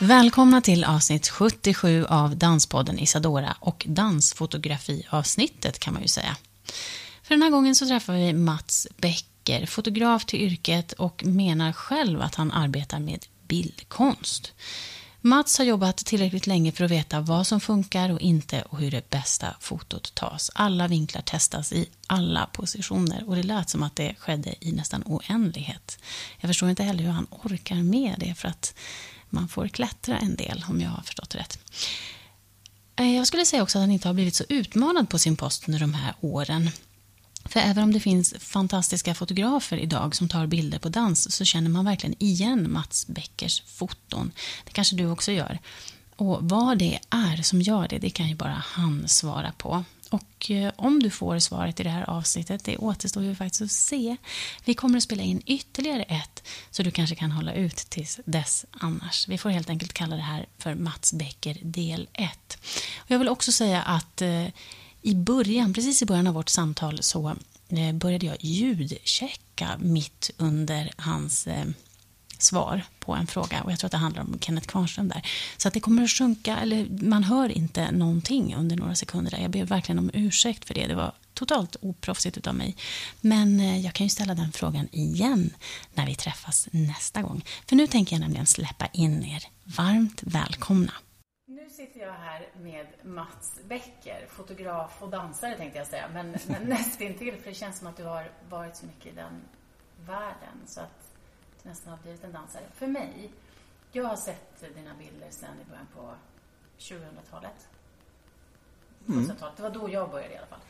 Välkomna till avsnitt 77 av Danspodden Isadora och dansfotografiavsnittet kan man ju säga. För den här gången så träffar vi Mats Becker, fotograf till yrket och menar själv att han arbetar med bildkonst. Mats har jobbat tillräckligt länge för att veta vad som funkar och inte och hur det bästa fotot tas. Alla vinklar testas i alla positioner och det lät som att det skedde i nästan oändlighet. Jag förstår inte heller hur han orkar med det för att man får klättra en del om jag har förstått rätt. Eh, jag skulle säga också att han inte har blivit så utmanad på sin post under de här åren. För även om det finns fantastiska fotografer idag som tar bilder på dans så känner man verkligen igen Mats Beckers foton. Det kanske du också gör. Och vad det är som gör det, det kan ju bara han svara på. Och eh, om du får svaret i det här avsnittet, det återstår ju faktiskt att se. Vi kommer att spela in ytterligare ett, så du kanske kan hålla ut tills dess annars. Vi får helt enkelt kalla det här för Mats Becker del 1. Jag vill också säga att eh, i början, precis i början av vårt samtal så eh, började jag ljudchecka mitt under hans svar på en fråga och jag tror att det handlar om Kenneth Kvarnström där. Så att det kommer att sjunka, eller man hör inte någonting under några sekunder där. Jag ber verkligen om ursäkt för det. Det var totalt oproffsigt av mig. Men eh, jag kan ju ställa den frågan igen när vi träffas nästa gång. För nu tänker jag nämligen släppa in er. Varmt välkomna. Nu sitter jag här med Mats Becker, fotograf och dansare tänkte jag säga, men, men nästintill, för det känns som att du har varit så mycket i den världen. Så att nästan har blivit en dansare. För mig, jag har sett dina bilder sedan i början på 2000-talet. Mm. Det var då jag började i alla fall.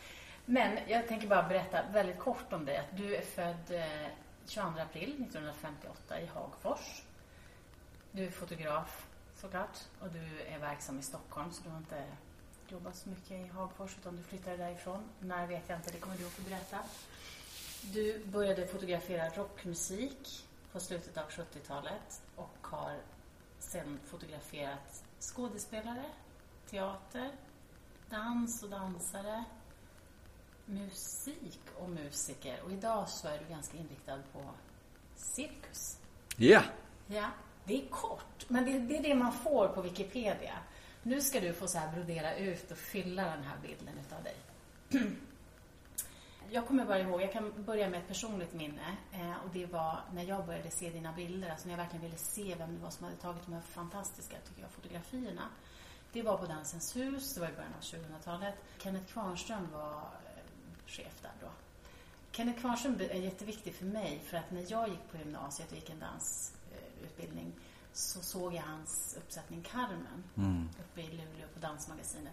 Men jag tänker bara berätta väldigt kort om dig. Att du är född 22 eh, april 1958 i Hagfors. Du är fotograf såklart och du är verksam i Stockholm så du har inte jobbat så mycket i Hagfors utan du flyttade därifrån. När vet jag inte, det kommer du att få berätta. Du började fotografera rockmusik på slutet av 70-talet och har sen fotograferat skådespelare, teater, dans och dansare, musik och musiker. Och idag så är du ganska inriktad på cirkus. Ja. Yeah. Ja, det är kort, men det, det, är det man får på Wikipedia. Nu ska du få så här brodera ut och fylla den här bilden utav dig. jag kommer bara ihåg, jag kan börja med ett personligt minne. Eh, och det var när jag började se dina bilder, alltså när jag verkligen ville se vem det var som hade tagit de här fantastiska, tycker jag, fotografierna. Det var på Dansens hus, det var i början av 2000-talet. Kenneth Kvarnström var eh, chef där då. Kenneth Kvarnström är jätteviktig för mig, för att när jag gick på gymnasiet och gick en dansutbildning så såg jag hans uppsättning Carmen mm. uppe i Luleå på Dansmagasinet.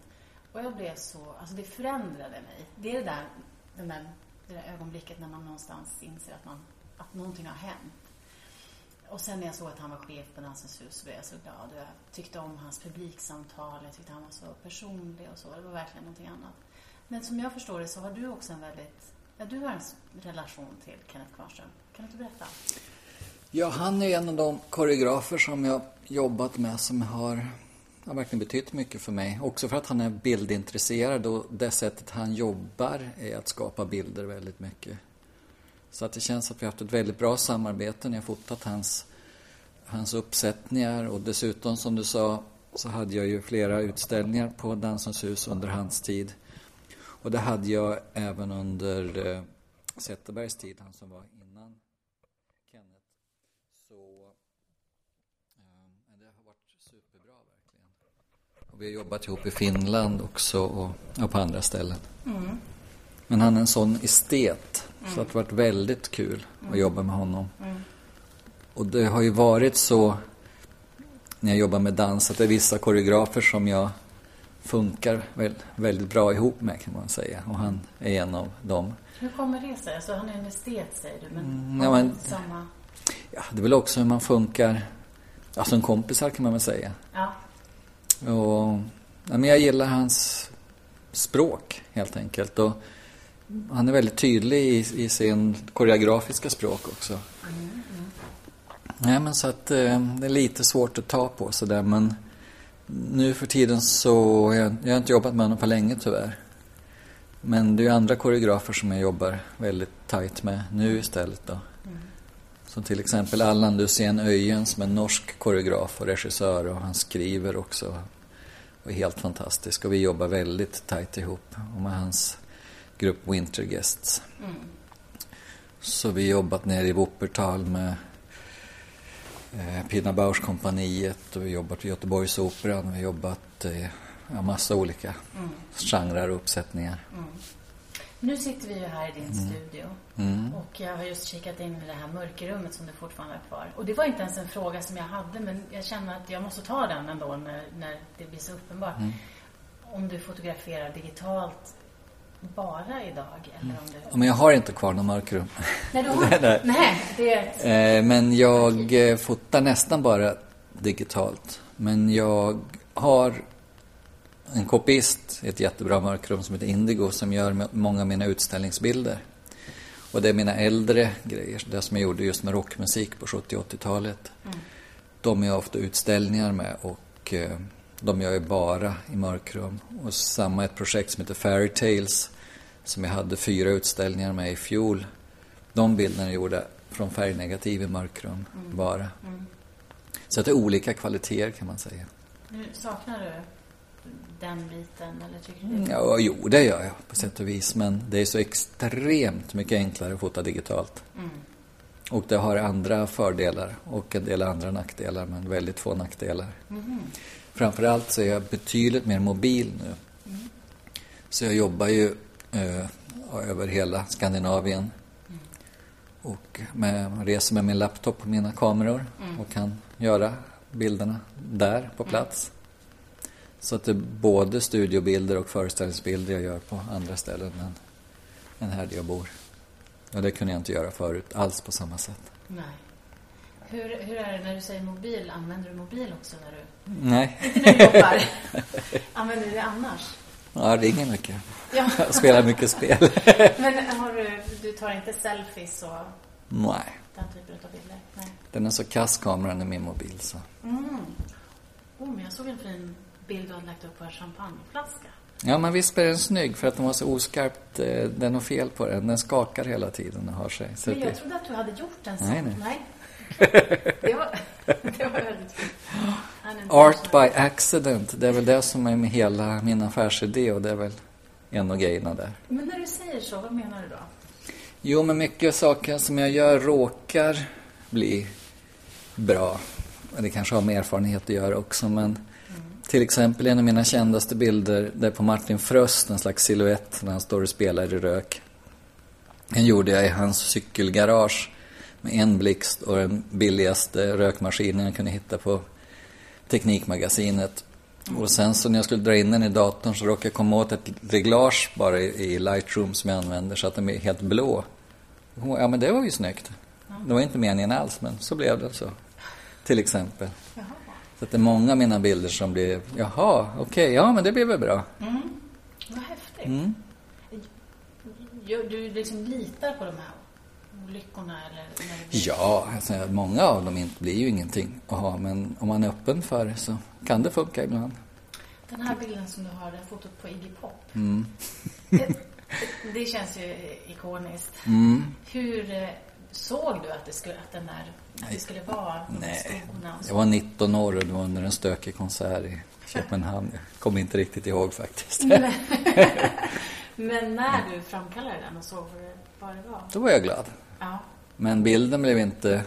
Och jag blev så, alltså det förändrade mig. Det är det där den där, det där ögonblicket när man någonstans inser att, man, att någonting har hänt. Och sen när jag såg att han var chef på Dansens hus så blev jag så glad. Och jag tyckte om hans publiksamtal, jag tyckte han var så personlig och så. Det var verkligen någonting annat. Men som jag förstår det så har du också en väldigt, ja du har en relation till Kenneth Kvarnström. Kan du inte berätta? Ja, han är en av de koreografer som jag jobbat med som har har verkligen betytt mycket för mig. Också för att han är bildintresserad och det sättet han jobbar är att skapa bilder väldigt mycket. Så att det känns att vi har haft ett väldigt bra samarbete när jag fotat hans, hans uppsättningar och dessutom som du sa så hade jag ju flera utställningar på Dansens hus under hans tid. Och det hade jag även under eh, Zetterbergs tid, han som var innan Kenneth. Och vi har jobbat ihop i Finland också och, och på andra ställen. Mm. Men han är en sån estet. Mm. Så det har varit väldigt kul att mm. jobba med honom. Mm. Och det har ju varit så när jag jobbar med dans att det är vissa koreografer som jag funkar väldigt bra ihop med kan man säga. Och han är en av dem. Hur kommer det sig? Alltså han är en estet säger du, men mm, ja, men, samma... Ja, det är väl också hur man funkar, alltså en kompisar kan man väl säga. Ja. Och, ja, men jag gillar hans språk helt enkelt. Och han är väldigt tydlig i, i sin koreografiska språk också. Mm, mm. Men så att eh, det är lite svårt att ta på sådär men nu för tiden så, jag, jag har inte jobbat med honom på länge tyvärr. Men det är andra koreografer som jag jobbar väldigt tajt med nu istället då. Som till exempel Allan Lucien Öjen som är norsk koreograf och regissör och han skriver också. Och är helt fantastisk och vi jobbar väldigt tajt ihop. Och med hans grupp Winter Guests. Mm. Så vi har jobbat nere i Wuppertal med eh, Pina Bausch-kompaniet och vi har jobbat vid Göteborgsoperan. Vi har jobbat i ja, massa olika mm. genrer och uppsättningar. Mm. Nu sitter vi ju här i din mm. studio mm. och jag har just kikat in i det här mörkerrummet som du fortfarande har kvar. Och det var inte ens en fråga som jag hade men jag känner att jag måste ta den ändå när, när det blir så uppenbart. Mm. Om du fotograferar digitalt bara idag? Eller om du... Men jag har inte kvar något mörkrum. Nej, du har... nej, nej. det är... Eh, men jag eh, fotar nästan bara digitalt. Men jag har en kopiist ett jättebra mörkrum som heter Indigo som gör många av mina utställningsbilder. Och det är mina äldre grejer, det som jag gjorde just med rockmusik på 70 80-talet. Mm. De är jag ofta utställningar med och eh, de gör jag bara i mörkrum. Och samma ett projekt som heter Fairy Tales som jag hade fyra utställningar med i fjol. De bilderna är gjorda från färgnegativ i mörkrum mm. bara. Mm. Så att det är olika kvaliteter kan man säga. Nu saknar du den biten eller tycker du? Ja, jo, det gör jag på sätt och vis. Men det är så extremt mycket enklare att fota digitalt. Mm. Och det har andra fördelar och en del andra nackdelar, men väldigt få nackdelar. Mm. Framförallt så är jag betydligt mer mobil nu. Mm. Så jag jobbar ju eh, över hela Skandinavien. Mm. Och med, reser med min laptop och mina kameror mm. och kan göra bilderna där på mm. plats. Så att det är både studiobilder och föreställningsbilder jag gör på andra ställen än, än här där jag bor. Och det kunde jag inte göra förut alls på samma sätt. Nej. Hur, hur är det när du säger mobil? Använder du mobil också när du... Nej. Inte när du jobbar? Använder du det annars? Ja, ringer mycket. Ja. Jag spelar mycket spel. Men har du, du tar inte selfies och... Nej. Den typen av bilder? Nej. Den är så kass kameran i min mobil så. Mm. Oh, men jag såg en fin bild du hade lagt upp på en champagneflaska. Ja, men visst är den snygg för att den var så oskarpt. Eh, är något fel på den. Den skakar hela tiden och har sig. Så men jag det... trodde att du hade gjort en sån. Nej, nej. nej. Det var, det var väldigt fint. Art by accident, det är väl det som är med hela min affärsidé och det är väl en av grejerna där. Men när du säger så, vad menar du då? Jo, men mycket saker som jag gör råkar bli bra. Det kanske har med erfarenhet att göra också, men. Till exempel en av mina kändaste bilder, det är på Martin Fröst, en slags siluett när han står och spelar i rök. Den gjorde jag i hans cykelgarage med en blixt och den billigaste rökmaskinen jag kunde hitta på Teknikmagasinet. Och sen så när jag skulle dra in den i datorn så råkade jag komma åt ett reglage bara i Lightroom som jag använder så att den är helt blå. Ja men det var ju snyggt. Det var inte meningen alls men så blev det så. Till exempel. Jaha. Att det är många av mina bilder som blir, jaha, okej, okay, ja men det blev väl bra. Mm. Vad häftigt. Mm. Du liksom litar på de här olyckorna? Eller ja, alltså, många av dem blir ju ingenting att ha men om man är öppen för det så kan det funka ibland. Den här bilden som du har, det fotot på Iggy Pop. Mm. det, det, känns ju ikoniskt. Mm. Hur eh, såg du att det skulle, att den där, att det skulle vara Nej, jag var 19 år och det var under en stökig konsert i Köpenhamn. Jag kommer inte riktigt ihåg faktiskt. Men när du framkallade den och såg vad det var? Då var jag glad. Ja. Men bilden blev inte...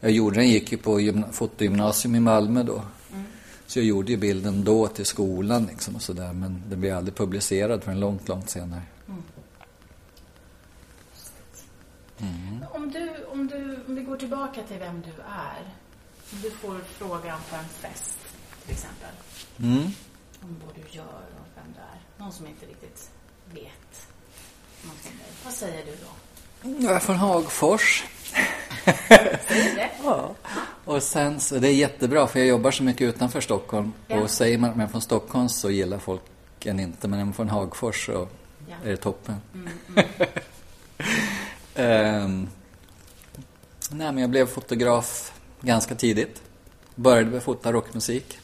Jag gjorde den, gick ju på fotogymnasium i Malmö då. Mm. Så jag gjorde ju bilden då till skolan liksom och sådär. Men den blev aldrig publicerad förrän långt, långt senare. Mm. Om, du, om, du, om vi går tillbaka till vem du är. Om du får frågan på en fest till exempel. Mm. Om vad du gör och vem du är. Någon som inte riktigt vet. Vad säger du då? Jag är från Hagfors. Säger det? Ja. Och sen så, det är jättebra för jag jobbar så mycket utanför Stockholm. Ja. Och säger man att man är från Stockholm så gillar folk en inte. Men är man från Hagfors så Ja. är det toppen. Mm, mm. Ehm, nej, men jag blev fotograf ganska tidigt. Började med fota rockmusik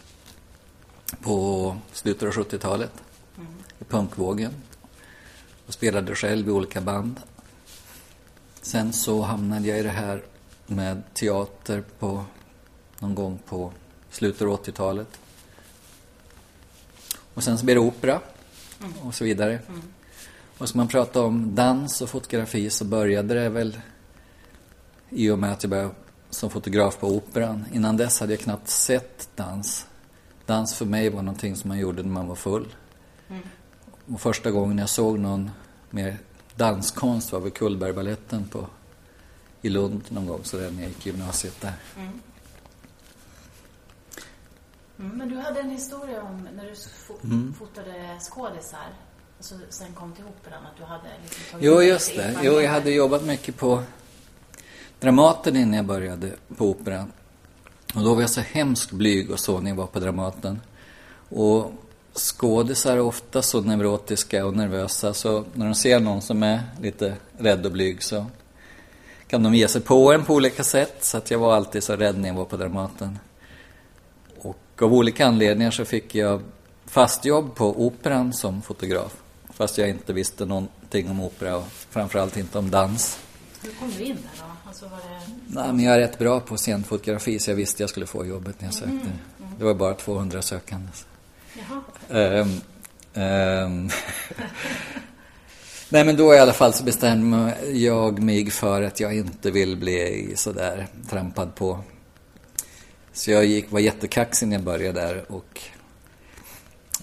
på slutet av 70-talet Mm. i punkvågen. Och spelade själv i olika band. Sen så hamnade jag i det här med teater på någon gång på slutet av 80-talet. Och sen så blev det opera och så vidare. Mm. Och ska man prata om dans och fotografi så började det väl i och med att jag började som fotograf på Operan. Innan dess hade jag knappt sett dans. Dans för mig var någonting som man gjorde när man var full. Mm. Och första gången jag såg någon mer danskonst var vid Cullbergbaletten på, i Lund någon gång, så där när jag gick gymnasiet där. Mm. Mm, men du hade en historia om när du fo- Mm. fotade skådisar och så sen kom till operan att du hade liksom tagit Jo, just det. Jo, jag hade jobbat mycket på Dramaten innan jag började på Operan. Och då var jag så hemskt blyg och så när jag var på Dramaten. Och skådisar är ofta så neurotiska och nervösa så när de ser någon som är lite rädd och blyg så kan de ge sig på en på olika sätt. Så att jag var alltid så rädd när jag var på Dramaten. Och av olika anledningar så fick jag fast jobb på Operan som fotograf. Fast jag inte visste någonting om opera och framförallt inte om dans. Hur kom du in där då? Alltså var det... Nej, men jag är rätt bra på scenfotografi så jag visste jag skulle få jobbet när jag sökte. Det var bara 200 sökande. Jaha. Ehm, ehm. Nej men då i alla fall så bestämde jag mig för att jag inte vill bli sådär trampad på. Så jag gick, var jättekaxig när jag började där och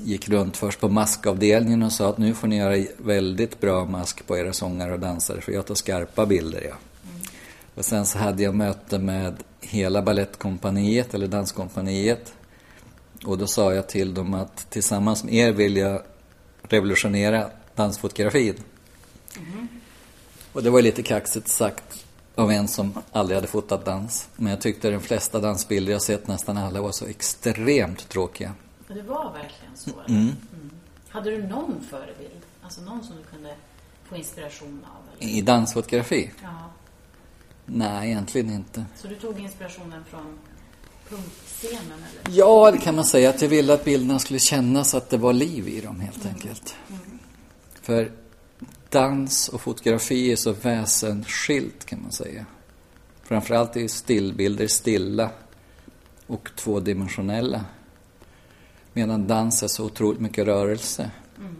gick runt först på maskavdelningen och sa att nu får ni göra väldigt bra mask på era sångare och dansare för jag tar skarpa bilder. Ja. Och sen så hade jag möte med hela ballettkompaniet eller danskompaniet. Och då sa jag till dem att tillsammans med er vill jag revolutionera dansfotografin. Och det var lite kaxigt sagt av en som aldrig hade fotat dans. Men jag tyckte de flesta dansbilder jag sett, nästan alla, var så extremt tråkiga. Det var verkligen så? Mm. Mm. Hade du någon förebild? Alltså någon som du kunde få inspiration av? Eller? I dansfotografi? Ja. Nej, egentligen inte. Så du tog inspirationen från punkscenen eller? Ja, det kan man säga. Att jag ville att bilderna skulle kännas att det var liv i dem helt enkelt. För dans och fotografi är så väsensskilt kan man säga. Framförallt är stillbilder stilla och tvådimensionella. Medan dans är så otroligt mycket rörelse. Mm.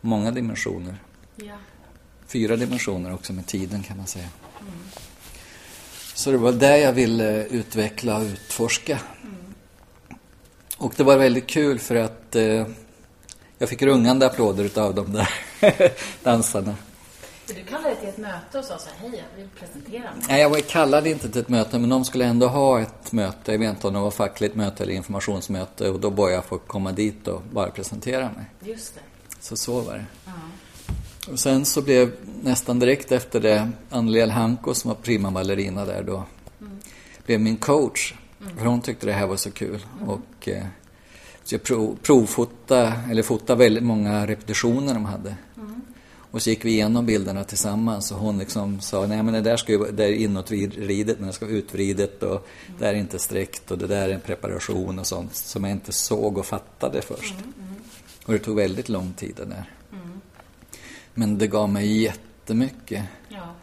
Många dimensioner. Ja. Fyra dimensioner också med tiden kan man säga. Så det var det jag ville utveckla och utforska. Och det var väldigt kul för att eh, jag fick rungande applåder utav de där dansarna. Du kallade till ett möte och sa så här, hej, jag vill presentera mig. Nej, jag var kallade inte till ett möte, men de skulle ändå ha ett möte. Jag vet inte om det var fackligt möte eller informationsmöte. Och då bad jag få komma dit och bara presentera mig. Just det. Så så var det. Ja. Och sen så blev nästan direkt efter det Anneli Hanko som var prima ballerina där då blev min coach. För hon tyckte det här var så kul. Och eh, så jag prov, provfota, eller fota väldigt många repetitioner de hade. Och så gick vi igenom bilderna tillsammans och hon liksom sa, nej men det där ska ju det är inåtvridet men det ska vara utvridet och det där är inte sträckt och det där är en preparation och sånt som jag inte såg och fattade först. Och det tog väldigt lång tid det där. Men det gav mig jättemycket. Ja.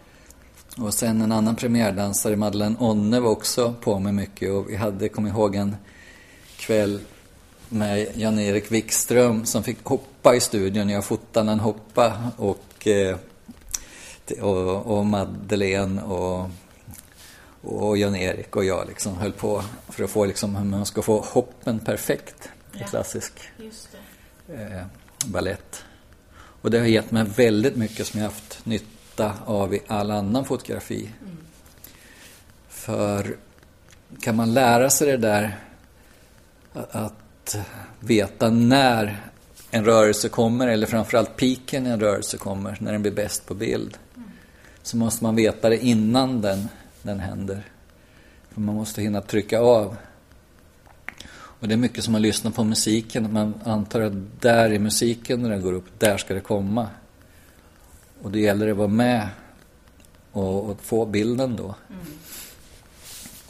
Och sen en annan premiärdansare, Madeleine Onne, var också på mig mycket. Och vi hade, kom ihåg, en kväll med Jan-Erik Wikström som fick hoppa i studion. Jag fotade när han hoppade. Och, eh, och, och Madeleine och, och Jan-Erik och jag liksom höll på för att få liksom, hur man ska få hoppen perfekt i Ja. klassisk det. eh, ballett. Och det har gett mig väldigt mycket som jag haft nytta av i all annan fotografi. För kan man lära sig det där att, att veta när en rörelse kommer, eller framförallt piken i en rörelse kommer, när den blir bäst på bild. Så måste man veta det innan den, den händer. För man måste hinna trycka av. Och det är mycket som man lyssnar på musiken. Man antar att där i musiken när den går upp, där ska det komma. Och det gäller att vara med och, och få bilden då. Mm.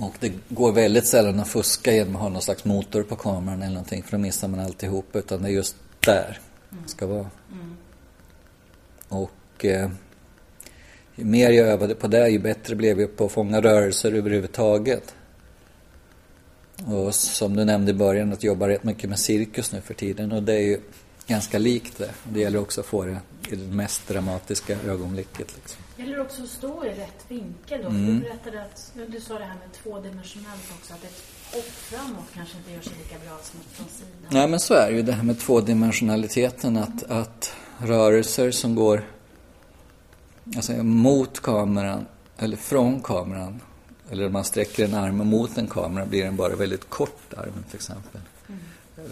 Och det går väldigt sällan att fuska genom att ha någon slags motor på kameran eller någonting för då missar man alltihop. Utan det är just där det ska vara. Mm. Och eh, ju mer jag övade på det, ju bättre blev jag på att fånga rörelser överhuvudtaget. Och som du nämnde i början, att jobba rätt mycket med cirkus nu för tiden. Och det är ju ganska likt det. Det gäller också att få det i det mest dramatiska ögonblicket. Liksom. Det gäller också stå i rätt vinkel då. Mm. Du berättade att, du sa det här med tvådimensionellt också, att ett hopp framåt kanske inte gör sig lika bra som från sidan. Nej men så är det ju det här med tvådimensionaliteten, att, att rörelser som går alltså mot kameran eller från kameran eller man sträcker en arm mot en kamera blir den bara väldigt kort arm till exempel. Mm.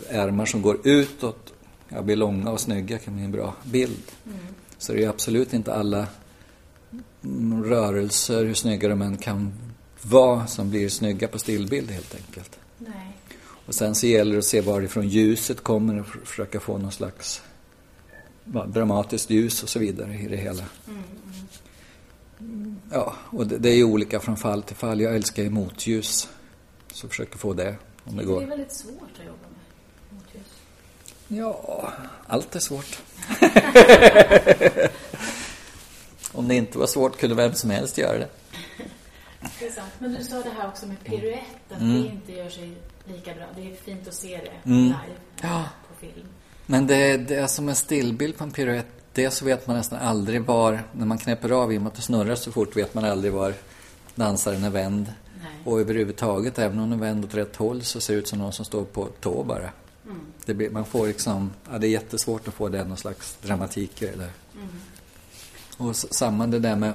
Ärmar som går utåt ja, blir långa och snygga kan bli en bra bild. Mm. Så det är absolut inte alla rörelser, hur snygga de än kan vara, som blir snygga på stillbild helt enkelt. Nej. Och sen så gäller det att se varifrån ljuset kommer och försöka få någon slags dramatiskt ljus och så vidare i det hela. Mm, mm. Ja, och det, det är olika från fall till fall. Jag älskar ju motljus. Så försöker få det om det går. Det är väldigt svårt att jobba med motljus. Ja, allt är svårt. om det inte var svårt kunde vem som helst göra det. Det är sant. Men du sa det här också med piruett, att mm. det inte gör sig lika bra. Det är fint att se det mm. live ja. på film. Men det, det är som en stillbild på en piruett. Det så vet man nästan aldrig var, när man knäpper av i och med att det snurrar så fort, vet man aldrig var dansaren är vänd. Nej. Och överhuvudtaget, även om den är vänd åt rätt håll så ser det ut som någon som står på tå bara. Mm. Det blir, man får liksom, ja, det är jättesvårt att få det någon slags dramatik i det där. Mm. Och samma det där med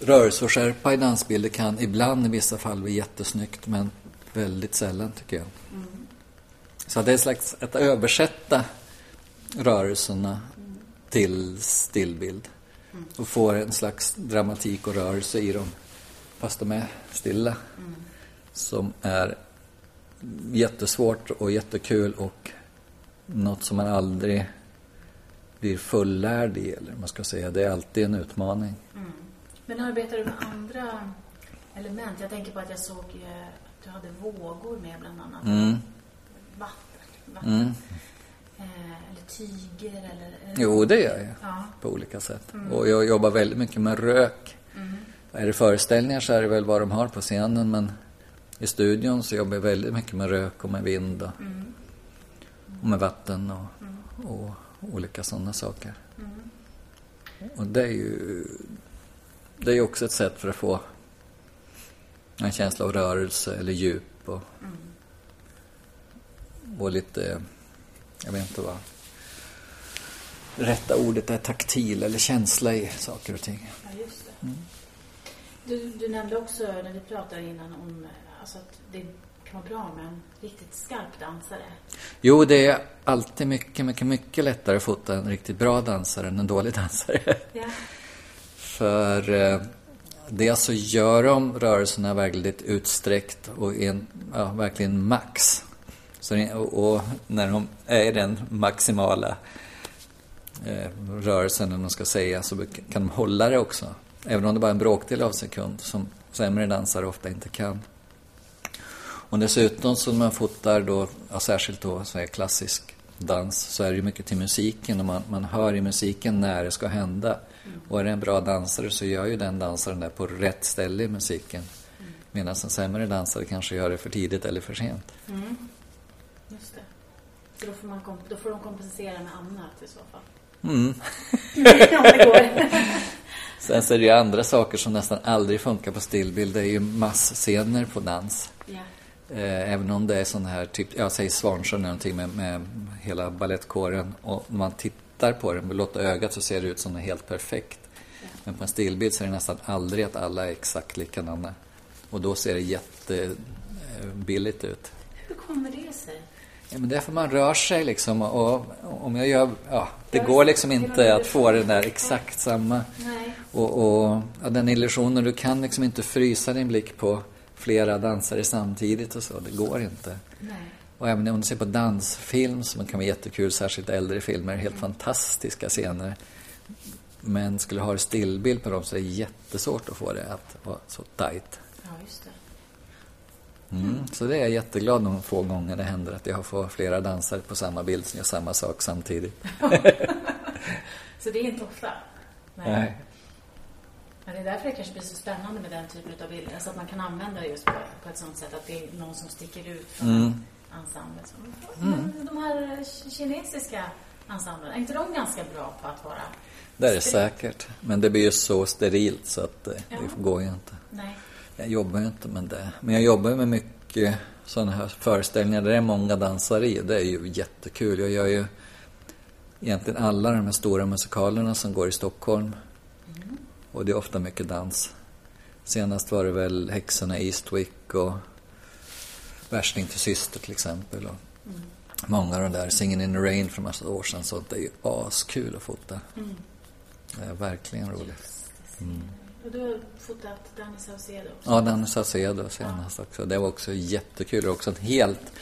rörelse och skärpa i dansbilder kan ibland i vissa fall bli jättesnyggt men väldigt sällan tycker jag. Mm. Så det är slags att översätta rörelserna till stillbild och få en slags dramatik och rörelse i dem fast de är stilla. Mm. Som är jättesvårt och jättekul och något som man aldrig blir fullärd i, eller man ska säga. Det är alltid en utmaning. Mm. Men arbetar du med andra element? Jag tänker på att jag såg eh, att du hade vågor med bland annat. Mm. Vatten. vatten. Mm. Eh, eller tyger eller... Jo, det gör jag. Ja. På olika sätt. Mm. Och jag jobbar väldigt mycket med rök. Mm. Är det föreställningar så är det väl vad de har på scenen men i studion så jobbar jag väldigt mycket med rök och med vind och, mm. och med vatten och, mm. och olika sådana saker. Mm. Och det är ju det är också ett sätt för att få en känsla av rörelse eller djup och, mm. och lite, jag vet inte vad rätta ordet är, taktil eller känsla i saker och ting. Ja, just det. Mm. Du, du, nämnde också när vi pratade innan om alltså att det kan vara bra med en riktigt skarp dansare. Jo, det är alltid mycket, mycket, mycket lättare att fota en riktigt bra dansare än en dålig dansare. Ja. För eh, dels så gör de rörelserna väldigt utsträckt och en, ja, verkligen max. Så det, och, och, när de är i den maximala eh, rörelsen, eller man ska säga, så kan de hålla det också. Även om det bara är en bråkdel av sekund, som sämre dansare ofta inte kan. Och dessutom så när man fotar då, ja, särskilt då så här klassisk dans, så är det ju mycket till musiken och man, man hör i musiken när det ska hända. Och är det en bra dansare så gör ju den dansaren det på rätt ställe i musiken. Mm. Medan en sämre dansare kanske gör det för tidigt eller för sent. Mm. Just det. Så då får, man, då får de kompensera med annat i så fall? Mm. Sen så är det ju andra saker som nästan aldrig funkar på stillbild. Det är ju massscener på dans. Yeah. även om det är sån här, typ, jag säger Svansjön någonting med, med hela ballettkåren. Och man tittar på den med blotta ögat så ser det ut som det är helt perfekt. Men på en stillbild så är det nästan aldrig att alla är exakt likadana. Och då ser det jättebilligt ut. Hur kommer det sig? Ja, men det är för man rör sig liksom och om jag gör, ja, det går liksom inte att få det där exakt samma. Nej. Och, och ja, den illusionen, du kan liksom inte frysa din blick på flera dansare samtidigt och så, det går inte. Nej. Och även om du ser på dansfilm som kan vara jättekul, särskilt äldre filmer, helt fantastiska scener. Men skulle du ha stillbild på dem så är det jättesvårt att få det att vara så tight. Ja, just det. Mm. Så det är jag jätteglad de få gånger det händer att jag får flera dansare på samma bild som gör samma sak samtidigt. Så det är inte ofta? Nej. Men det är därför det kanske blir så spännande med den typen av bilder. Så att man kan använda det just på, på ett sånt sätt att det är någon som sticker ut från Mm. ensemblen. Så- Men de här kinesiska ensemblerna, är inte de ganska bra på att vara... Det är det säkert. Men det blir ju så sterilt så att eh, Ja. det går ju inte. Nej. Jag jobbar ju inte med det. Men jag jobbar med mycket sådana här föreställningar där det är många dansare i. Det är ju jättekul. Jag gör ju egentligen alla de här stora musikalerna som går i Stockholm. Och det är ofta mycket dans. Senast var det väl Häxorna i Eastwick och Värsting till syster till exempel. Och Många av de där, Singin' in the Rain för massa år sedan. Sånt är ju askul att fota. Det är verkligen roligt. Och du har fotat Danny Saucedo också? Ja, Danny Saucedo senast också. Det var också jättekul. Det är också en helt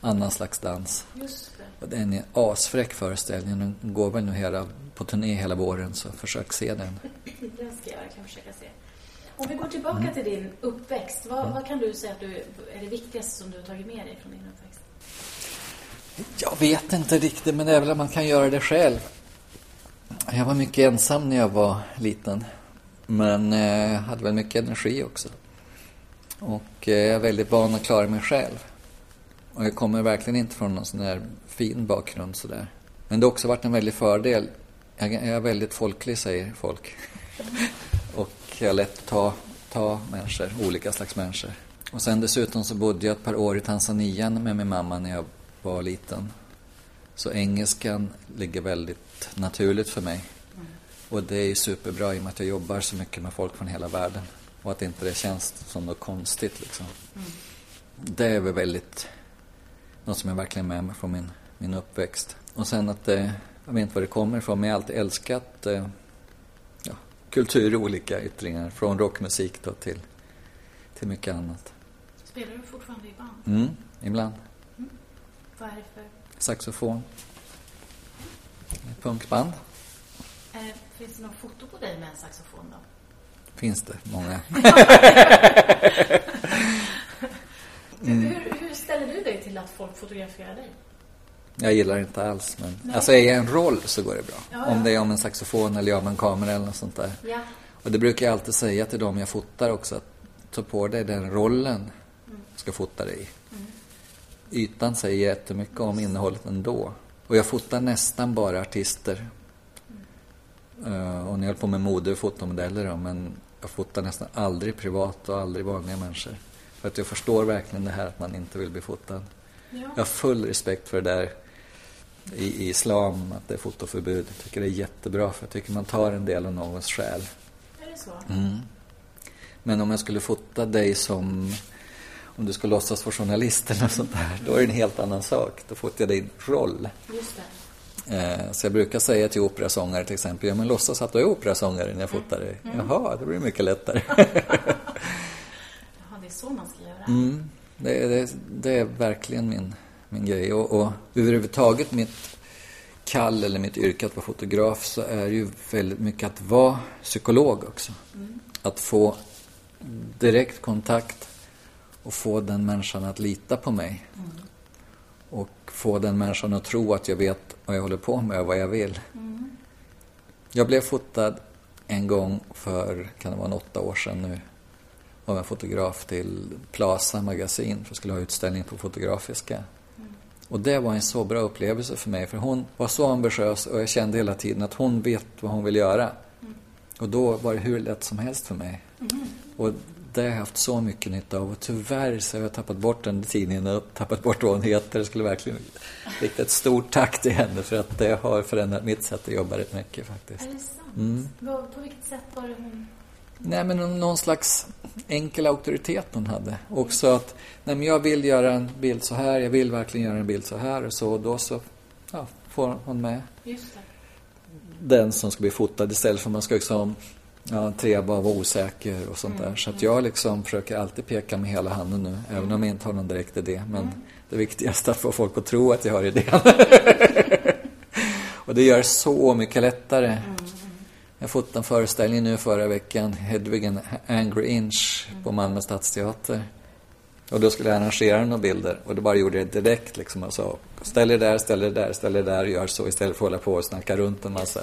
annan slags dans. Just det. Och det är asfräck föreställning. Den går väl nu hela, på turné hela våren, så försök se den. Den ska jag verkligen försöka se. Om vi går tillbaka till din uppväxt. Vad, vad kan du säga att du, är det viktigaste som du har tagit med dig från din uppväxt? Jag vet inte riktigt, men det är väl att man kan göra det själv. Jag var mycket ensam när jag var liten. Men eh, jag hade väl mycket energi också. Och eh, jag är väldigt van att klara mig själv. Och jag kommer verkligen inte från någon sån där fin bakgrund sådär. Men det har också varit en väldig fördel. Jag jag är väldigt folklig, säger folk. Och jag har lätt att ta, ta människor, olika slags människor. Och sen dessutom så bodde jag ett par år i Tanzania med min mamma när jag var liten. Så engelskan ligger väldigt naturligt för mig. Och det är ju superbra i och med att jag jobbar så mycket med folk från hela världen. Och att inte det känns som något konstigt liksom. Det är väl väldigt, något som jag verkligen är med mig från min, min uppväxt. Och sen att det, jag vet inte var det kommer ifrån, men jag har alltid älskat eh, ja, kultur i olika yttringar. Från rockmusik då till, till mycket annat. Spelar du fortfarande i band? Mm, ibland. Vad är det för... Saxofon. Punkband. Eh, finns det något foto på dig med en saxofon då? Finns det många. Hur, hur ställer du dig till att folk fotograferar dig? Jag gillar det inte alls. Men, Nej. alltså är jag i en roll så går det bra. Ja, ja. Om det är om en saxofon eller jag med en kamera eller något sånt där. Ja. Och det brukar jag alltid säga till dem jag fotar också. Att ta på dig den rollen Mm. du ska fota dig i. Ytan säger jättemycket om innehållet ändå. Och jag fotar nästan bara artister. Eh, och när jag höll på med mode och fotomodeller då, men jag fotar nästan aldrig privat och aldrig vanliga människor. För att jag förstår verkligen det här att man inte vill bli fotad. Ja. Jag har full respekt för det där i, islam, att det är fotoförbud. Jag tycker det är jättebra, för jag tycker man tar en del av någons själ. Är det så? Mm. Men om jag skulle fota dig som, om du ska låtsas vara journalist eller något sånt där, då är det en helt annan sak. Då fotar jag din roll. Just det. Eh, så jag brukar säga till operasångare till exempel, ja men låtsas att du är operasångare när jag fotar dig. Jaha, det blir mycket lättare. Jaha, det är så man ska göra. Mm, det, det, det är verkligen min, min grej. Och, och överhuvudtaget mitt kall eller mitt yrke att vara fotograf så är ju väldigt mycket att vara psykolog också. Att få direkt kontakt och få den människan att lita på mig. Och få den människan att tro att jag vet vad jag håller på med och vad jag vill. Jag blev fotad en gång för, kan det vara en åtta år sedan nu, av en fotograf till Plaza magasin för att skulle ha utställning på Fotografiska. Och det var en så bra upplevelse för mig för hon var så ambitiös och jag kände hela tiden att hon vet vad hon vill göra. Och då var det hur lätt som helst för mig. Och det har jag haft så mycket nytta av och tyvärr så har jag tappat bort den tidningen och tappat bort vad hon heter. Jag skulle verkligen rikta ett stort tack till henne för att det har förändrat mitt sätt att jobba rätt mycket faktiskt. Är det sant? Mm. På vilket sätt var det hon Nej, men någon slags enkel auktoritet hon hade. Också att, nej men jag vill göra en bild så här, jag vill verkligen göra en bild så här och så. Och då så ja, får hon med den som ska bli fotad istället för att man ska liksom ja, treva och vara osäker och sånt där. Så att jag liksom försöker alltid peka med hela handen nu, även om jag inte har någon direkt idé. Men det viktigaste är att få folk att tro att jag har idén. och det gör så mycket lättare. Jag fotade en föreställning nu förra veckan, Hedvig and Angry Inch på Malmö Stadsteater. Och då skulle jag arrangera några bilder och då bara gjorde jag det direkt liksom och sa ställ er där, ställ er där, ställ er där, gör så istället för att hålla på och snacka runt en massa.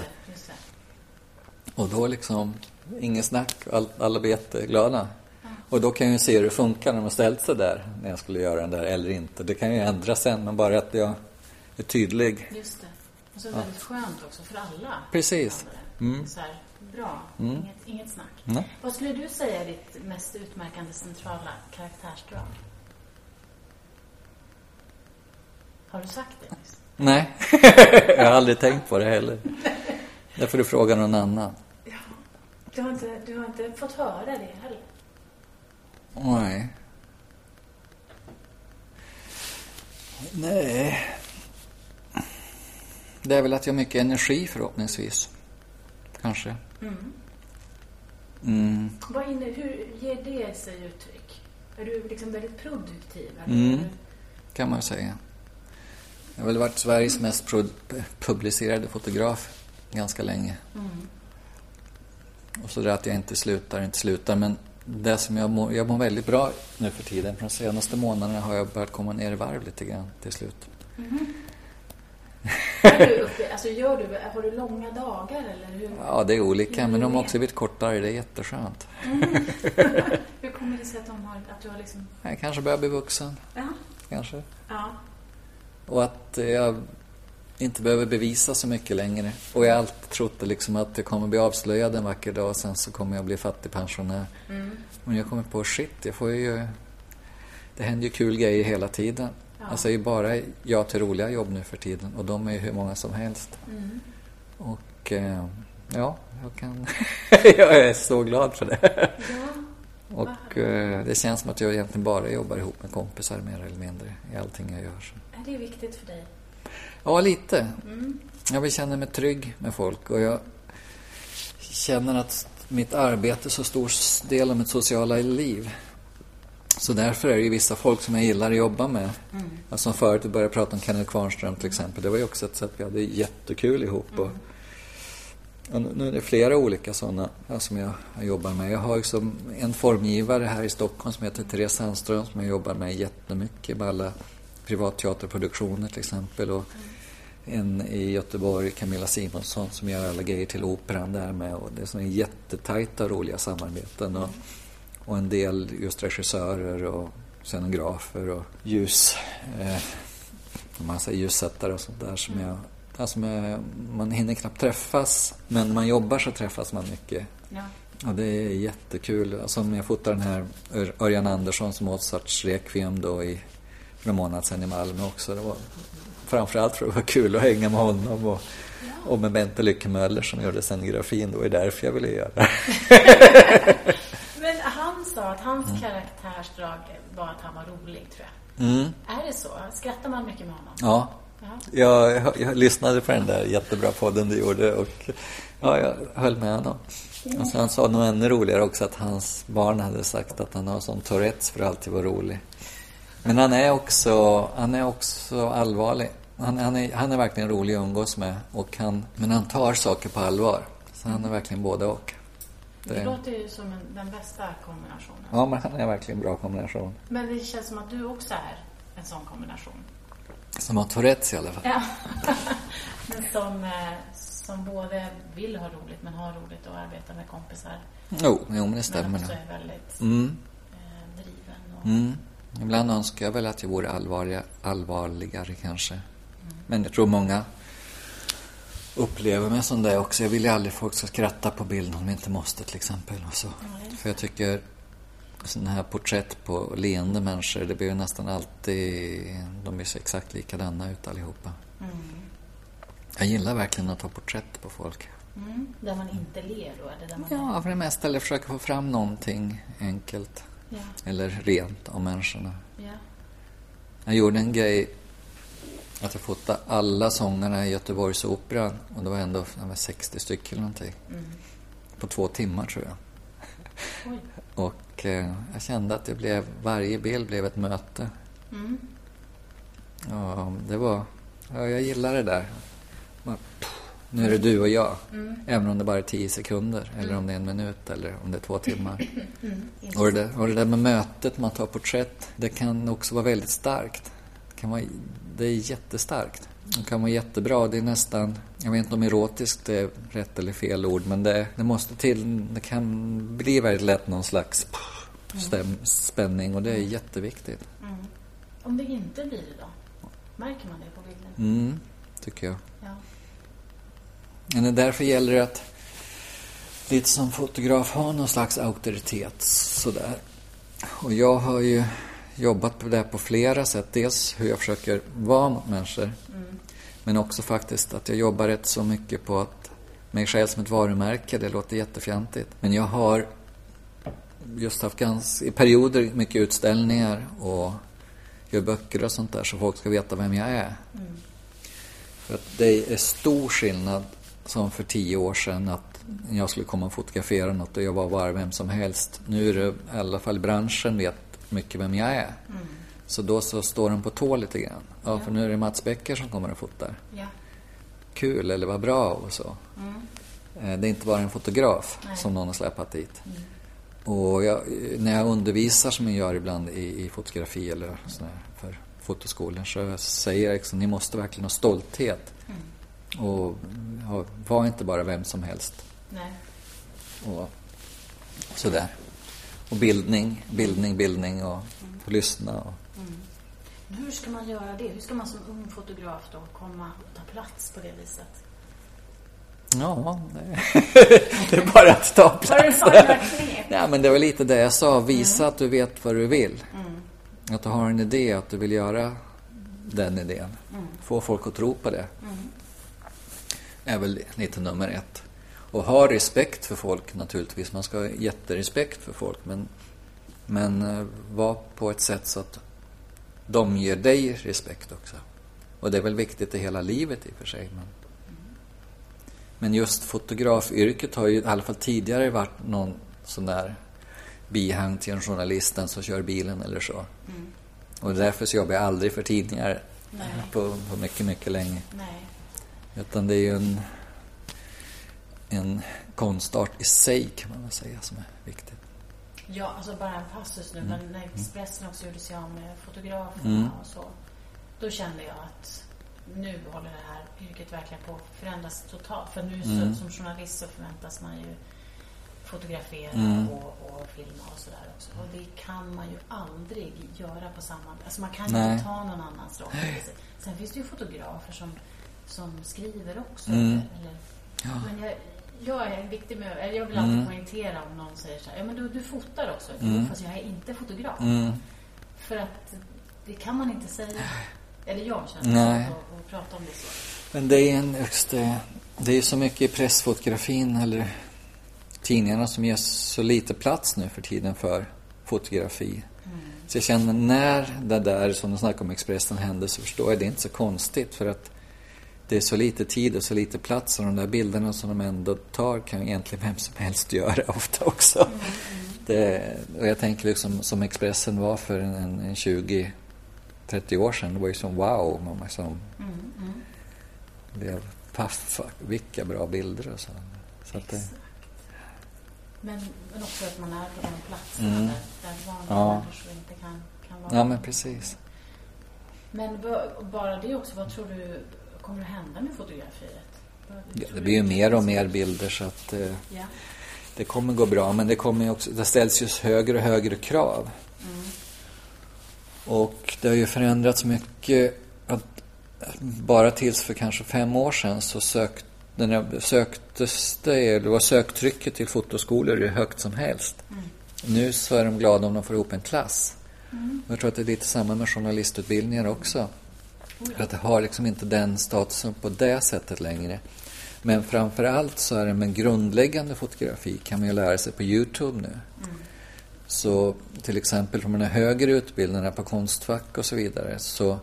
Och då liksom, inget snack, all, alla blir jätteglada. Och då kan jag ju se hur det funkar när man ställt sig där, när jag skulle göra den där eller inte. Det kan ju ändra sen, men bara att jag är tydlig. Just det. Och så är det väldigt skönt också för alla. Precis. Mm. Så här, bra, inget, inget snack. Nej. Vad skulle du säga är ditt mest utmärkande centrala karaktärsdrag? Har du sagt det? nyss? Nej, jag har aldrig tänkt på det heller. Det får du fråga någon annan. Ja. Du har, inte, du har inte fått höra det heller? Nej. Nej. Det är väl att jag har mycket energi förhoppningsvis. Kanske. Mm. Vad inne, hur ger det sig uttryck? Är du liksom väldigt produktiv? Eller? Mm. Kan man säga. Jag har väl varit Sveriges mest publicerade fotograf ganska länge. Och så det att jag inte slutar, inte slutar. Men det som jag mår, jag mår väldigt bra nu för tiden. För de senaste månaderna har jag börjat komma ner i varv lite grann till slut. Är du uppe, alltså gör du, har du långa dagar eller hur? Ja, det är olika, men de har Mm. också blivit kortare. Det är jätteskönt. Hur kommer det sig att, de har, att du har liksom... Jag kanske börjar bli vuxen, Ja. kanske. ja. Och att eh, jag inte behöver bevisa så mycket längre. Och jag har alltid trott liksom att jag kommer bli avslöjad en vacker dag och sen så kommer jag bli fattigpensionär. Men jag kommer på, shit, jag får ju... Det händer ju kul grejer hela tiden. Alltså det är ju bara jag till roliga jobb nu för tiden och de är ju hur många som helst. Och eh, ja, jag kan... jag är så glad för det. Och eh, det känns som att jag egentligen bara jobbar ihop med kompisar mer eller mindre i allting jag gör. Så. Är det viktigt för dig? Ja, lite. Jag vill känna mig trygg med folk och jag känner att mitt arbete är så stor del av mitt sociala liv. Så därför är det ju vissa folk som jag gillar att jobba med. Alltså som förut, vi började prata om Kenneth Kvarnström till exempel. Det var ju också ett sätt vi hade jättekul ihop. Och, och nu är det flera olika sådana som jag, jag jobbar med. Jag har liksom en formgivare här i Stockholm som heter Therese Sandström som jag jobbar med jättemycket med alla privatteaterproduktioner till exempel. Och en i Göteborg, Camilla Simonsson, som gör alla grejer till operan där med. Och det är sådana jättetajta roliga samarbeten. Och, och en del just regissörer och scenografer och ljus... Eh, man säger ljussättare och sånt där som jag... Alltså med, man hinner knappt träffas, men när man jobbar så träffas man mycket. Ja. Ja, det är jättekul. Alltså om jag fotar den här Ör- Örjan Anderssons Mozarts Requiem då i, för en månad sedan i Malmö också. Det var framförallt för att det var kul att hänga med honom och, och med Bente Lycke-Möller som gjorde scenografin. Det var därför jag ville göra sa att hans karaktärsdrag var att han var rolig, tror jag. Mm. Är det så? Skrattar man mycket med honom? Ja, Ja. jag, jag, jag lyssnade på den där jättebra podden du gjorde och ja, jag höll med honom. Och sen sa nog ännu roligare också att hans barn hade sagt att han har sån Tourettes för att alltid vara rolig. Men han är också, han är också allvarlig. Han, han, är, han är verkligen rolig att umgås med. Och han, men han tar saker på allvar. Så han är verkligen både och. Det Det, låter ju som en, den bästa kombinationen. ja, men han är verkligen en bra kombination. Men det känns som att du också är en sån kombination. Som har Tourettes i alla fall. Ja. men som, eh, som både vill ha roligt, men har roligt och arbetar med kompisar. Jo, jo men det Men stämmer också nog. är väldigt Mm. eh, driven. Och, Mm. Ibland önskar jag väl att jag vore allvarliga, allvarligare kanske. Men jag tror många upplever mig som det också. Jag vill ju aldrig folk ska skratta på bilden om de inte måste till exempel. Och så. För jag tycker sådana här porträtt på leende människor, det blir ju nästan alltid, de är så exakt likadana ut allihopa. Jag gillar verkligen att ta porträtt på folk. Mm. Där man inte ler då? Eller där man Ja, för det mesta. Eller försöka få fram någonting enkelt. Ja. Eller rent om människorna. Ja. Jag gjorde en grej att jag fotade alla sångarna i Göteborgsoperan och det var ändå det var 60 stycken eller någonting. Mm. På två timmar tror jag. Och eh, jag kände att det blev, varje bild blev ett möte. Mm. Ja, det var, ja, jag gillar det där. Pff, nu är det du och jag. Mm. Även om det bara är tio sekunder eller om det är en minut eller om det är två timmar. Mm. Och det, och det där med mötet, man tar porträtt, det kan också vara väldigt starkt. Det, kan vara, det är jättestarkt. Det kan vara jättebra. Det är nästan, jag vet inte om erotiskt är rätt eller fel ord, men det, det måste till, det kan bli väldigt lätt någon slags stäm, spänning och det är jätteviktigt. Mm. Om det inte blir det då? Märker man det på bilden? Mm, tycker jag. Ja. Men därför gäller det att lite som fotograf ha någon slags auktoritet sådär. Och jag har ju jobbat på det på flera sätt. Dels hur jag försöker vara mot människor. Men också faktiskt att jag jobbar rätt så mycket på att mig själv som ett varumärke. Det låter jättefjantigt. Men jag har just haft ganska, i perioder mycket utställningar och gör böcker och sånt där så folk ska veta vem jag är. För att det är stor skillnad som för tio år sedan att jag skulle komma och fotografera något och jag var bara vem som helst. Nu är det i alla fall branschen vet mycket vem jag är. Så då så står de på tå lite grann. Ja, för nu är det Mats Becker som kommer och fotar. Ja. Kul eller vad bra och så. Eh, Det är inte bara en fotograf Nej. som någon har släpat dit. Och jag, när jag undervisar som jag gör ibland i, i fotografi eller sådär för fotoskolor så säger jag liksom, ni måste verkligen ha stolthet. Och ja, var inte bara vem som helst. Nej. Och sådär. Och bildning, bildning, bildning och få lyssna. Och, Men Hur ska man göra det? Hur ska man som ung fotograf då komma och ta plats på det viset? ja, det, är bara att ta plats. Ja, men det var lite det jag sa. Visa att du vet vad du vill. Att du har en idé, att du vill göra den idén. Få folk att tro på det. är väl lite nummer ett. Och ha respekt för folk naturligtvis. Man ska ha jätterespekt för folk. Men, men eh, var på ett sätt så att de ger dig respekt också. Och det är väl viktigt i hela livet i och för sig. Men, men just fotografyrket har ju i alla fall tidigare varit någon sån där bihang till en journalist, den som kör bilen eller så. Och därför så jobbar jag aldrig för tidningar Nej. på, på mycket, mycket länge. Nej. Utan det är ju en, en konstart i sig kan man väl säga som är viktigt. Ja, alltså bara en passus nu. Men när Expressen också gjorde sig av med fotograferna Mm. och så. Då kände jag att nu håller det här yrket verkligen på att förändras totalt. För nu Mm. så, som journalist så förväntas man ju fotografera Mm. och, och filma och sådär också. Och det kan man ju aldrig göra på samma... Alltså man kan Nej. inte ta någon annans roll. Sen finns det ju fotografer som, som skriver också. Mm. Eller, Men jag, jag är viktig med... eller Jag vill alltid Mm. poängtera om någon säger så här, ja men du, du fotar också. Mm. Fast jag är inte fotograf. Mm. För att det kan man inte säga. Eller jag känner Nej. så, och, och prata om det så. Men det är en just det, det är så mycket i pressfotografin eller tidningarna som ger så lite plats nu för tiden för fotografi. Så jag känner när det där som du snackade om Expressen hände så förstår jag det är inte så konstigt för att det är så lite tid och så lite plats och de där bilderna som de ändå tar kan egentligen vem som helst göra ofta också. Det, och jag tänker liksom som Expressen var för en, en, en 20 30 år sedan, det var ju som wow. Man liksom blev paff, vilka bra bilder och så. så att det. Men, men också att man är på de platserna Mm. där, där vanliga Ja. människor inte kan, kan vara. ja men precis. Men bara det också, vad tror du kommer att hända med fotografiet? Vad- Ja, det blir ju mer och mer bilder så att eh, Ja. det kommer gå bra. Men det kommer också, det ställs ju högre och högre krav. Och det har ju förändrats mycket. Att bara tills för kanske fem år sedan så sökt, den här, söktes det, det var söktrycket till fotoskolor hur högt som helst. Nu så är de glada om de får ihop en klass. Och jag tror att det är lite samma med journalistutbildningar också. För att det har liksom inte den statusen på det sättet längre. Men framför allt så är det med grundläggande fotografi kan man ju lära sig på Youtube nu. Mm. Så till exempel från de högre utbildningarna på Konstfack och så vidare så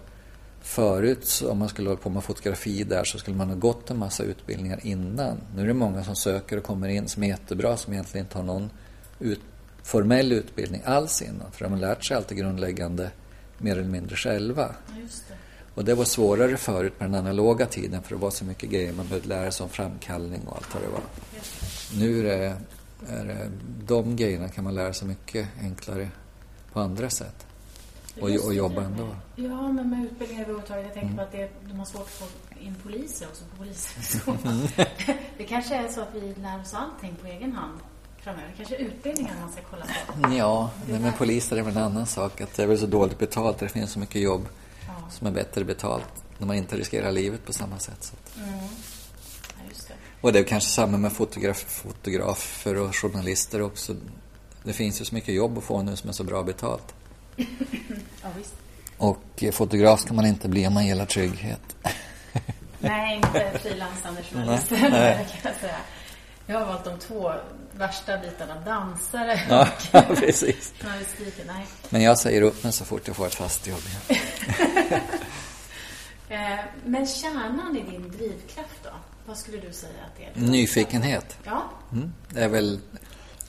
Förut, så om man skulle hålla på med fotografi där, så skulle man ha gått en massa utbildningar innan. Nu är det många som söker och kommer in som är jättebra, som egentligen inte har någon ut, formell utbildning alls innan. För de har lärt sig allt det grundläggande mer eller mindre själva. Just det. Och det var svårare förut på den analoga tiden för det var så mycket grejer. Man behövde lära sig om framkallning och allt vad det var. Nu är det, är det, de grejerna kan man lära sig mycket enklare på andra sätt. Och, och jobba ändå. Ja, men med utbildning överhuvudtaget. Jag tänker mm. på att det, de har svårt att få in poliser också på polishögskolan. det kanske är så att vi lär oss allting på egen hand framöver. Kanske utbildningen man ska kolla på. Ja, men med poliser är det en annan sak. Att det är väl så dåligt betalt. Det finns så mycket jobb. Som är bättre betalt när man inte riskerar livet på samma sätt. Så. Mm. Ja, det. Och det är kanske samma med fotograf, fotografer och journalister också. Det finns ju så mycket jobb att få nu som är så bra betalt. ja, visst. Och fotograf kan man inte bli om man gillar trygghet. Nej, inte frilansande journalister kan jag säga. Jag har valt de två värsta bitarna, dansare ja, och precis. journalistiken. Nej. Men jag säger upp mig så fort jag får ett fast jobb igen. Eh, men kärnan i din drivkraft då? Vad skulle du säga att det är? Nyfikenhet. Ja. Mm, det är väl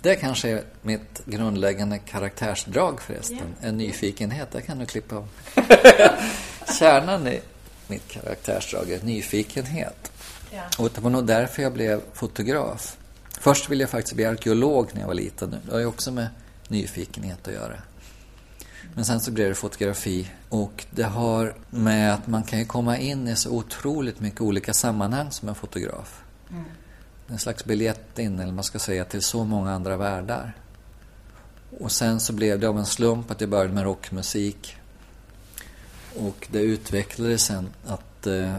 det kanske är mitt grundläggande karaktärsdrag förresten. Yeah. En nyfikenhet, det kan du klippa av. Kärnan i mitt karaktärsdrag är nyfikenhet. Yeah. Och det var nog därför jag blev fotograf. Först ville jag faktiskt bli arkeolog när jag var liten. Det har ju också med nyfikenhet att göra. Men sen så blev det fotografi och det har med att man kan ju komma in i så otroligt mycket olika sammanhang som en fotograf. Mm en slags biljett in, eller man ska säga, till så många andra världar. Och sen så blev det av en slump att jag började med rockmusik. Och det utvecklades sen att eh,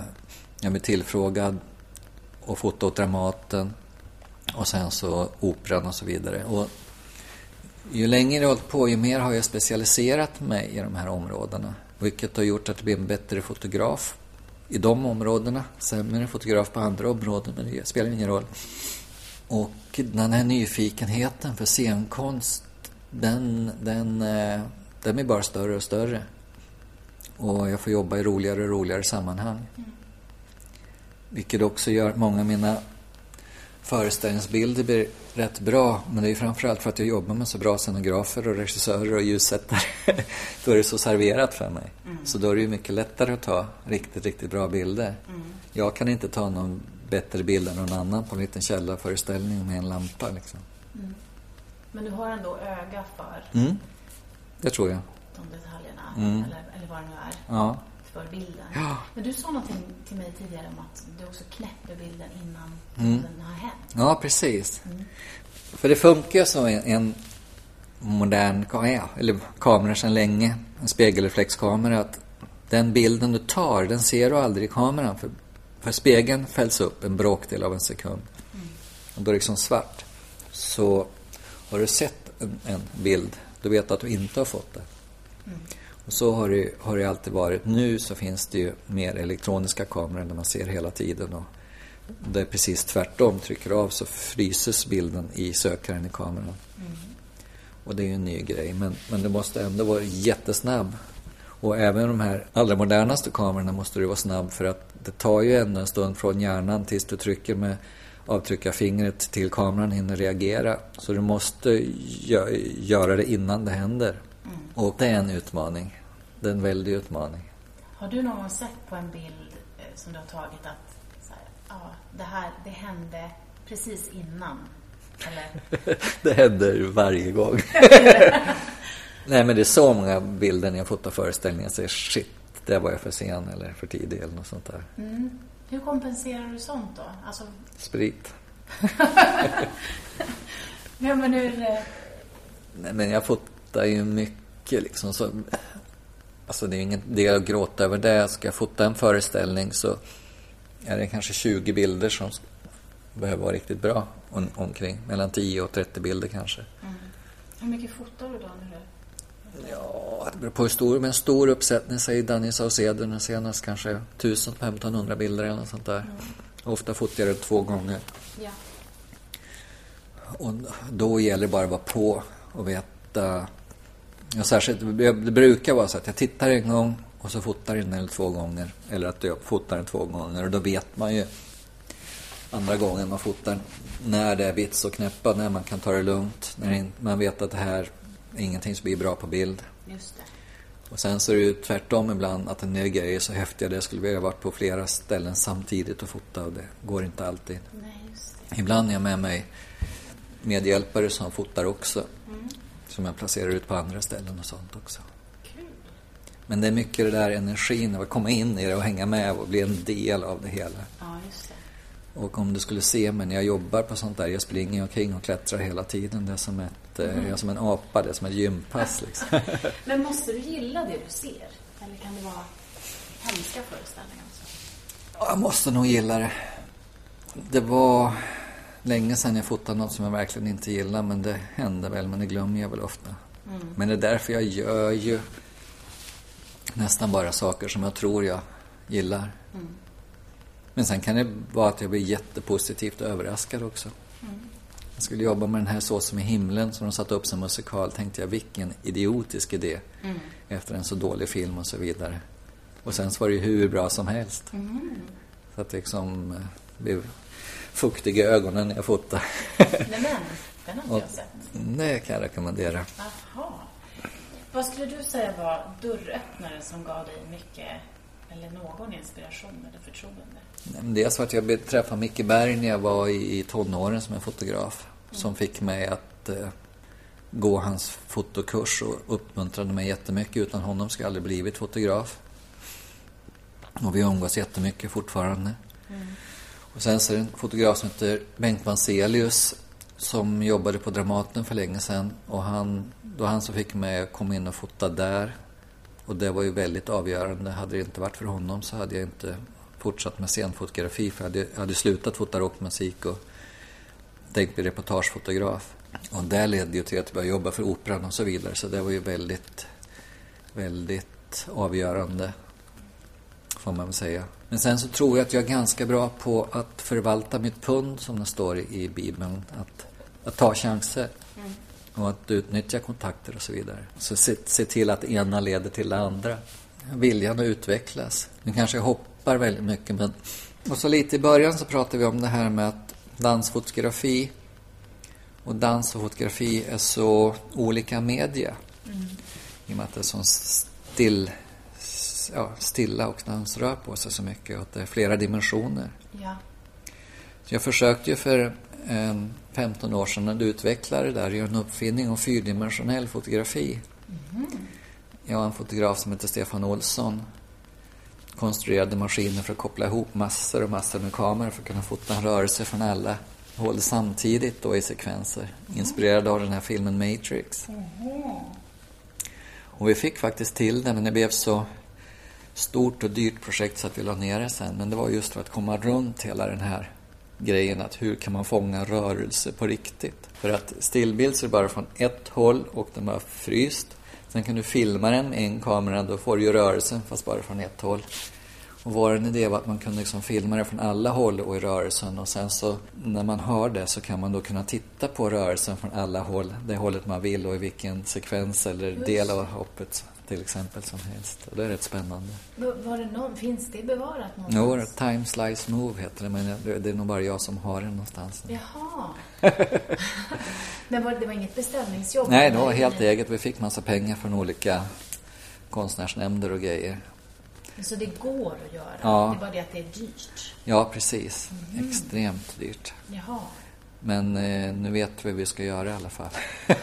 jag blev tillfrågad och fota åt Dramaten och sen så Operan och så vidare. Och ju längre jag har hållit på, ju mer har jag specialiserat mig i de här områdena. Vilket har gjort att jag blev en bättre fotograf i de områdena. Sämre fotograf på andra områden, men det spelar ingen roll. Och den här nyfikenheten för scenkonst, den, den, eh, den blir bara större och större. Och jag får jobba i roligare och roligare sammanhang. Mm. Vilket också gör många av mina föreställningsbilder blir rätt bra. Men det är framförallt för att jag jobbar med så bra scenografer och regissörer och ljussättare. då är det så serverat för mig. Mm. Så då är det ju mycket lättare att ta riktigt, riktigt bra bilder. Mm. Jag kan inte ta någon bättre bild än någon annan på en liten källarföreställning med en lampa. Liksom. Mm. Men du har ändå öga för mm. Det tror jag. de detaljerna, mm. eller, eller vad det nu är. Ja för bilden. Ja. Men du sa någonting till mig tidigare om att du också knäpper bilden innan mm. den har hänt. Ja, precis. Mm. För det funkar så en, en modern ja, eller kamera sedan länge, en spegelreflexkamera, att den bilden du tar, den ser du aldrig i kameran. För, för spegeln fälls upp en bråkdel av en sekund. Mm. Och då är det liksom svart. Så har du sett en, en bild, då vet du att du inte har fått det. Mm. Och så har det, har det alltid varit. Nu så finns det ju mer elektroniska kameror där man ser hela tiden. Och det är precis tvärtom. Trycker av så fryses bilden i sökaren i kameran. Mm. Och det är ju en ny grej. Men, men det måste ändå vara jättesnabb. Och även de här allra modernaste kamerorna måste du vara snabb för att det tar ju ändå en stund från hjärnan tills du trycker med avtryckarfingret till kameran hinner reagera. Så du måste göra det innan det händer. Mm. Och det är en utmaning. Det är en väldig utmaning. Har du någon gång sett på en bild eh, som du har tagit att så här, ja, det här det hände precis innan? Eller? det händer varje gång. Nej, men det är så många bilder när jag fotar föreställningar säger shit, det var jag för sen eller för tidig eller något sånt där. Mm. Hur kompenserar du sånt då? Alltså... Sprit. ja, men hur... Nej, men jag fotar ju mycket liksom. Så Alltså det är ingen idé att gråta över det. Ska jag fota en föreställning så är det kanske 20 bilder som behöver vara riktigt bra om, omkring. Mellan 10 och 30 bilder kanske. Mm. Hur mycket fotar du då? Ja, det beror på hur stor. Med en stor uppsättning, säger Danny Saucedo senast, kanske 1000-1500 bilder eller något sånt där. Mm. Ofta fotar jag det två gånger. Ja. Och då gäller det bara att vara på och veta. Ja, särskilt, det brukar vara så att jag tittar en gång och så fotar en eller två gånger. Eller att jag fotar den två gånger och då vet man ju andra gången man fotar när det är vits och knäppa, när man kan ta det lugnt. När man vet att det här är ingenting som blir bra på bild. Just det. Och sen så är det ju tvärtom ibland att en ny grej är så häftiga. Det skulle vilja varit på flera ställen samtidigt och fota och det går inte alltid. Nej. Ibland är jag med mig medhjälpare som fotar också. Mm. Som jag placerar ut på andra ställen och sånt också. Men det är mycket det där energin att komma in i det och hänga med och bli en del av det hela. Ja, just det. Och om du skulle se mig när jag jobbar på sånt där, jag springer omkring och klättrar hela tiden. Det är som, ett, eh, jag är som en apa, det är som ett gympass liksom. Men måste du gilla det du ser? Eller kan det vara hemska föreställningar också? Jag måste nog gilla det. Det var länge sedan jag fotade något som jag verkligen inte gillar, men det händer väl, men det glömmer jag väl ofta. Men det är därför jag gör ju nästan bara saker som jag tror jag gillar. Men sen kan det vara att jag blir jättepositivt överraskad också. Jag skulle jobba med den här Så som i himlen som de satte upp som musikal. Tänkte jag, vilken idiotisk idé. Efter en så dålig film och så vidare. Och sen så var det ju hur bra som helst. Så att det liksom eh, blev fuktig i ögonen när jag fotade. Nej men, den har inte Och- jag sett. Det kan jag rekommendera. Jaha. Vad skulle du säga var dörröppnare som gav dig mycket, eller någon inspiration eller förtroende? Dels för att jag träffade Micke Berg när jag var i tonåren som en fotograf. Som fick mig att eh, gå hans fotokurs och uppmuntrade mig jättemycket. Utan honom skulle jag aldrig blivit fotograf. Och vi umgås jättemycket fortfarande. Och sen så är det en fotograf som heter Bengt Vanselius som jobbade på Dramaten för länge sedan. Och han, då han som fick mig att komma in och fota där. Och det var ju väldigt avgörande. Hade det inte varit för honom så hade jag inte fortsatt med scenfotografi. För jag hade, jag hade slutat fota rockmusik och tänkt bli reportagefotograf. Och det ledde ju till att jag började jobba för Operan och så vidare. Så det var ju väldigt, väldigt avgörande. Får man väl säga. Men sen så tror jag att jag är ganska bra på att förvalta mitt pund, som det står i Bibeln. Att, att ta chanser. Och att utnyttja kontakter och så vidare. Så se, se till att det ena leder till det andra. Viljan att utvecklas. Nu kanske jag hoppar väldigt mycket men... Och så lite i början så pratade vi om det här med att dansfotografi och dans och fotografi är så olika media. I och med att det är så still, ja, stilla och dans rör på sig så mycket och att det är flera dimensioner. Ja. Så jag försökte ju för eh, 15 år sedan att utveckla det där, göra en uppfinning om fyrdimensionell fotografi. Jag har en fotograf som heter Stefan Olsson. Konstruerade maskiner för att koppla ihop massor och massor med kameror för att kunna fota en rörelse från alla håll samtidigt då i sekvenser. Inspirerad av den här filmen Matrix. Och vi fick faktiskt till det, men det blev så stort och dyrt projekt så att vi la ner det sen. Men det var just för att komma runt hela den här grejen att hur kan man fånga rörelse på riktigt? För att stillbild så är det bara från ett håll och den var fryst. Sen kan du filma den med en kamera, då får du ju rörelsen fast bara från ett håll. Och vår idé var att man kunde liksom filma det från alla håll och i rörelsen och sen så när man hör det så kan man då kunna titta på rörelsen från alla håll, det hållet man vill och i vilken sekvens eller del av hoppet till exempel som helst. Och det är rätt spännande. Var det någon, finns det bevarat Jo, någonstans? Time Slice Move heter det, men det är nog bara jag som har den någonstans. Jaha. Men var det, det var inget beställningsjobb? Nej, det var helt eget. Vi fick massa pengar från olika konstnärsnämnder och grejer. Så det går att göra? Ja. Det är bara det att det är dyrt? Ja, precis. Extremt dyrt. Jaha. Men eh, nu vet vi vad vi ska göra i alla fall.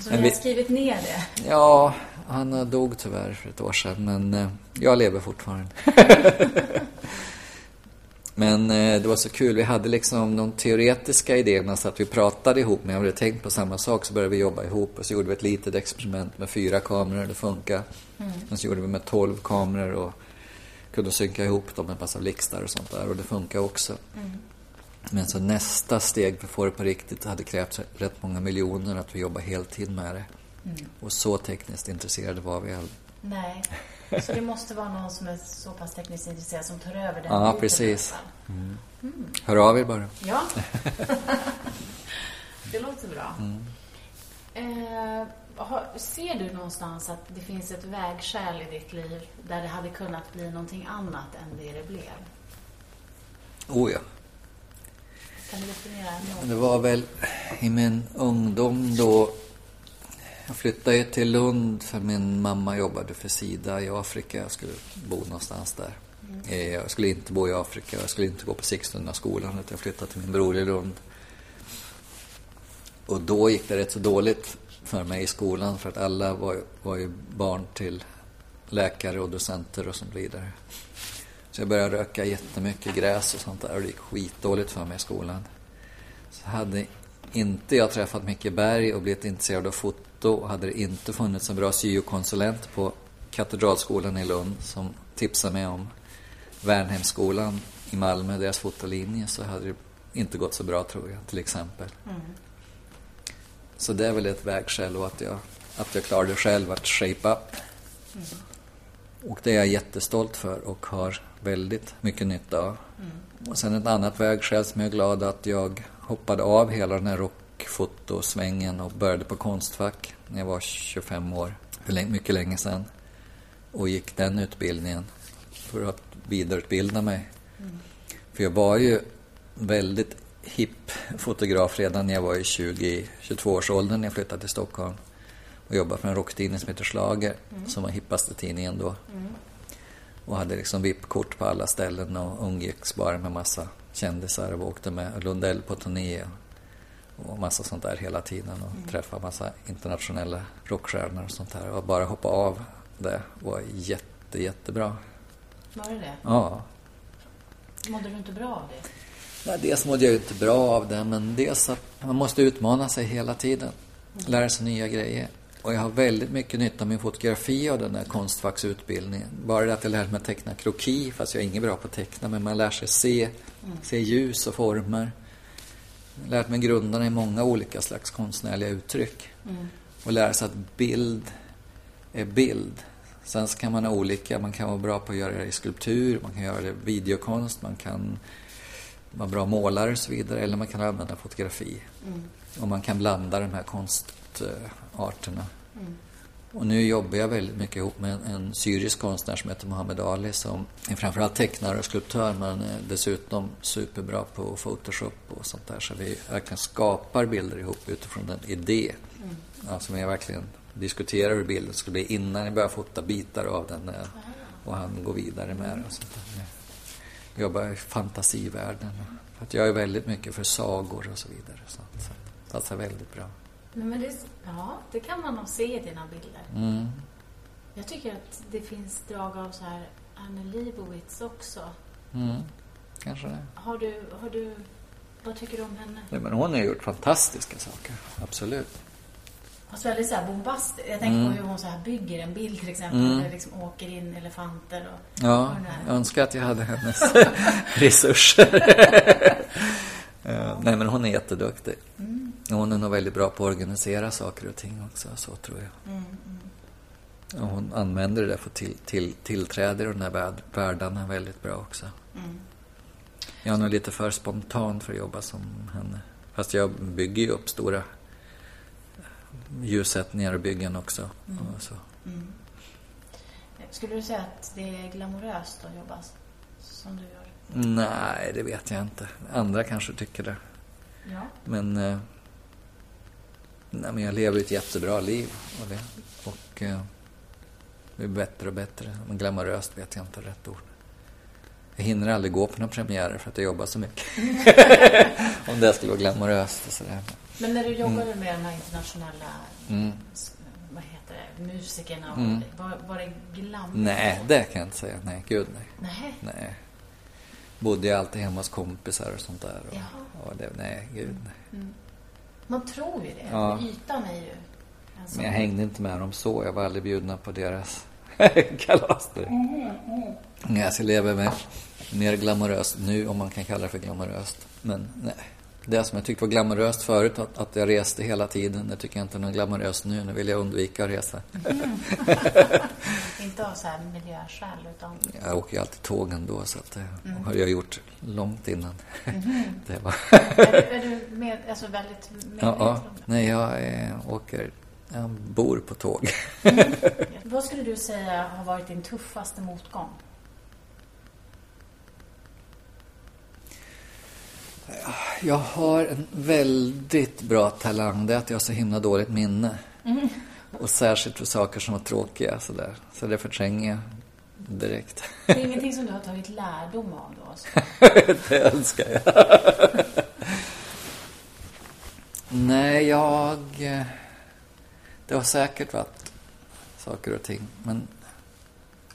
Så ni vi- har skrivit ner det? Ja, han eh, dog tyvärr för ett år sedan, men eh, jag lever fortfarande. men eh, det var så kul. Vi hade liksom de teoretiska idéerna så att vi pratade ihop, men jag hade tänkt på samma sak. Så började vi jobba ihop och så gjorde vi ett litet experiment med fyra kameror. Det funkade. Men så gjorde vi med tolv kameror och kunde synka ihop dem med massa blixtar och sånt där. Och det funkade också. Men så nästa steg för att få det på riktigt hade krävt rätt många miljoner att vi jobbar heltid med det. Och så tekniskt intresserade var vi aldrig. Nej. Så det måste vara någon som är så pass tekniskt intresserad som tar över den Ja, precis. fall. Mm. Hör av er bara. Ja. det låter bra. Mm. Eh, ser du någonstans att det finns ett vägskäl i ditt liv där det hade kunnat bli någonting annat än det det blev? Oh ja. Kan du definiera något? Det var väl i min ungdom då jag flyttade ju till Lund för min mamma jobbade för Sida i Afrika. Jag skulle bo någonstans där. Eh, Jag skulle inte bo i Afrika. Jag skulle inte gå på Sigtunaskolan utan jag flyttade till min bror i Lund. Och då gick det rätt så dåligt för mig i skolan för att alla var, var ju barn till läkare och docenter och så vidare. Så jag började röka jättemycket gräs och sånt där och det gick skitdåligt för mig i skolan. Så hade inte jag träffat Micke Berg och blivit intresserad av foto hade det inte funnits en bra syokonsulent på Katedralskolan i Lund som tipsade mig om Värnhemsskolan i Malmö, deras fotolinje, så hade det inte gått så bra tror jag, till exempel. Så det är väl ett vägskäl och att jag, att jag klarade själv att shape up. Och det är jag jättestolt för och har väldigt mycket nytta av. Och sen ett annat vägskäl som jag är glad att jag hoppade av hela den här rockfotosvängen och började på Konstfack när jag var 25 år, för mycket länge sedan. Och gick den utbildningen för att vidareutbilda mig. För jag var ju väldigt hipp fotograf redan när jag var i 20-22-årsåldern när jag flyttade till Stockholm och jobbade för en rocktidning som heter Schlager, som var hippaste tidningen då. Och hade liksom VIP-kort på alla ställen och umgicks bara med massa kändisar och åkte med Lundell på turné och, och massa sånt där hela tiden och träffade massa internationella rockstjärnor och sånt där. Och bara hoppa av det var jätte, jättebra. Var det det? Ja. Mådde du inte bra av det? Nej, dels mådde jag ju inte bra av det, men dels att man måste utmana sig hela tiden. Lära sig nya grejer. Och jag har väldigt mycket nytta av min fotografi av den här konstfacksutbildningen. Bara det att jag lärde mig att teckna kroki, fast jag är inget bra på att teckna, men man lär sig se, se ljus och former. Lärt mig grunderna i många olika slags konstnärliga uttryck. Och lära sig att bild är bild. Sen så kan man ha olika, man kan vara bra på att göra det i skulptur, man kan göra det i videokonst, man kan vara bra målare och så vidare, eller man kan använda fotografi. Och man kan blanda de här konstarterna. Och nu jobbar jag väldigt mycket ihop med en, syrisk konstnär som heter Mohammed Ali som är framförallt tecknare och skulptör men är dessutom superbra på Photoshop och sånt där. Så vi verkligen skapar bilder ihop utifrån en idé. Ja, som jag verkligen diskuterar hur bilden ska bli innan jag börjar fota bitar av den eh, och han går vidare med det. Och sånt där. Jag jobbar i fantasivärlden. För att jag är väldigt mycket för sagor och så vidare. Så, så det passar väldigt bra. Nej, men det, ja, det kan man nog se i dina bilder. Mm. Jag tycker att det finns drag av så här Anne Leibovitz också. Mm. Kanske det. Har du, har du, vad tycker du om henne? Nej, men hon har gjort fantastiska saker. Absolut. Fast väldigt så här bombastiskt. Jag tänker Mm. på hur hon så här bygger en bild till exempel. Mm. Där det liksom åker in elefanter och... Ja, och jag önskar att jag hade hennes resurser. Ja, Nej, men hon är jätteduktig. Hon är nog väldigt bra på att organisera saker och ting också, så tror jag. Och hon använder det där för till, till, tillträda i de här värld, världarna väldigt bra också. Jag är nog lite för spontan för att jobba som henne. Fast jag bygger ju upp stora ljussättningar och byggen också. Och så. Skulle du säga att det är glamoröst att jobba som du gör? Nej, det vet jag inte. Andra kanske tycker det. Ja. Men, eh, nej, men jag lever ett jättebra liv och det, och eh, det blir bättre och bättre. Men glamoröst vet jag inte rätt ord. Jag hinner aldrig gå på några premiärer för att jag jobbar så mycket. Om det skulle vara glamoröst och sådär. Men när du jobbade med de här internationella Mm. vad heter det, musikerna, Mm. var, var det glam? Nej, det kan jag inte säga. Nej, gud nej. Nej. nej. Bodde jag alltid hemma hos kompisar och sånt där. Och, Jaha. och det, nej, gud nej. Man tror ju det. Ja. Ytan är ju sån. Men jag hängde inte med dem så. Jag var aldrig bjudna på deras kalas. Nej, så jag lever med mer glamoröst nu, om man kan kalla det för glamoröst. Men nej, det som jag tyckte var glamoröst förut, att, att jag reste hela tiden, det tycker jag inte är glamoröst nu. Nu vill jag undvika att resa. Mm. inte av så här miljöskäl, utan... Jag åker ju alltid tåg ändå, så det mm. har jag gjort långt innan. Mm. det var... är, du, är du med, alltså väldigt medveten ja, ja. Nej, jag eh, åker... Jag bor på tåg. mm. Vad skulle du säga har varit din tuffaste motgång? Jag har en väldigt bra talang. Det är att jag har så himla dåligt minne. Mm. Och särskilt för saker som var tråkiga. Sådär. Så det förtränger jag direkt. Det är ingenting som du har tagit lärdom av då? Alltså. det önskar jag. Nej, jag... Det har säkert varit saker och ting. Men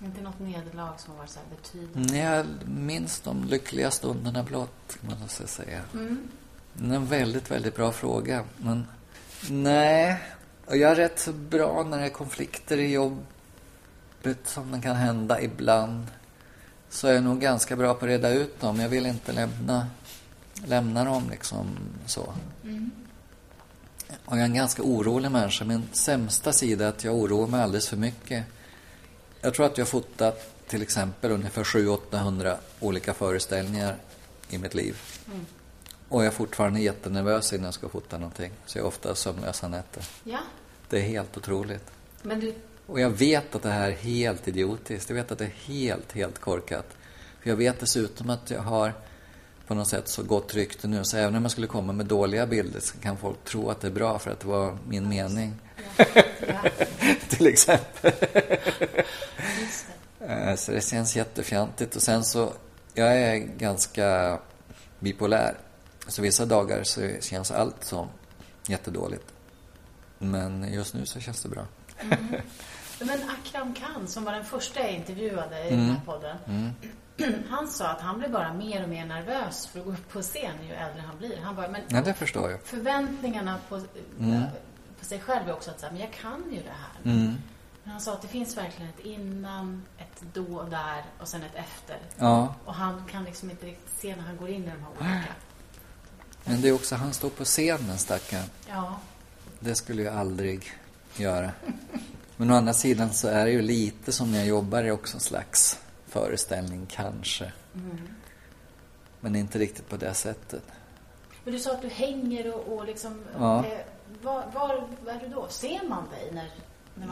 inte något nederlag som var så betydande? Jag minns de lyckliga stunderna blott, man måste säga. Mm. En väldigt, väldigt bra fråga. Men nej, och jag är rätt så bra när det är konflikter i jobbet som det kan hända ibland. Så är jag nog ganska bra på att reda ut dem. Jag vill inte lämna, lämna dem liksom så. Mm. Och jag är en ganska orolig människa. Min sämsta sida är att jag oroar mig alldeles för mycket. Jag tror att jag har fotat till exempel ungefär 700-800 olika föreställningar i mitt liv. Mm. Och jag är fortfarande jättenervös innan jag ska fota någonting. Så jag har ofta sömnlösa nätter. Ja. Det är helt otroligt. Men du... Och jag vet att det här är helt idiotiskt. Jag vet att det är helt, helt korkat. För jag vet dessutom att jag har på något sätt så gott rykte nu. Så även om jag skulle komma med dåliga bilder så kan folk tro att det är bra för att det var min mening. Till exempel. Eh, så det känns jättefjantigt. Och sen så, jag är ganska bipolär. Så vissa dagar så känns allt som jättedåligt. Men just nu så känns det bra. Mm. Men Akram Khan, som var den första jag intervjuade i mm. den här podden. Mm. Han sa att han blev bara mer och mer nervös för att gå upp på scen ju äldre han blir. Han bara, men ja, det förstår jag. Förväntningarna på, på sig själv är också att säga, men jag kan ju det här. Mm. Men han sa att det finns verkligen ett innan, ett då och där och sen ett efter. Ja. Och han kan liksom inte riktigt se när han går in i de här olika. Men det är också, han står på scenen stackaren. Ja. Det skulle jag aldrig göra. Men å andra sidan så är det ju lite som när jag jobbar, är också en slags föreställning kanske. Mm. Men inte riktigt på det sättet. Men du sa att du hänger och, och liksom... Ja. Eh, var, var, var är du då? Ser man dig när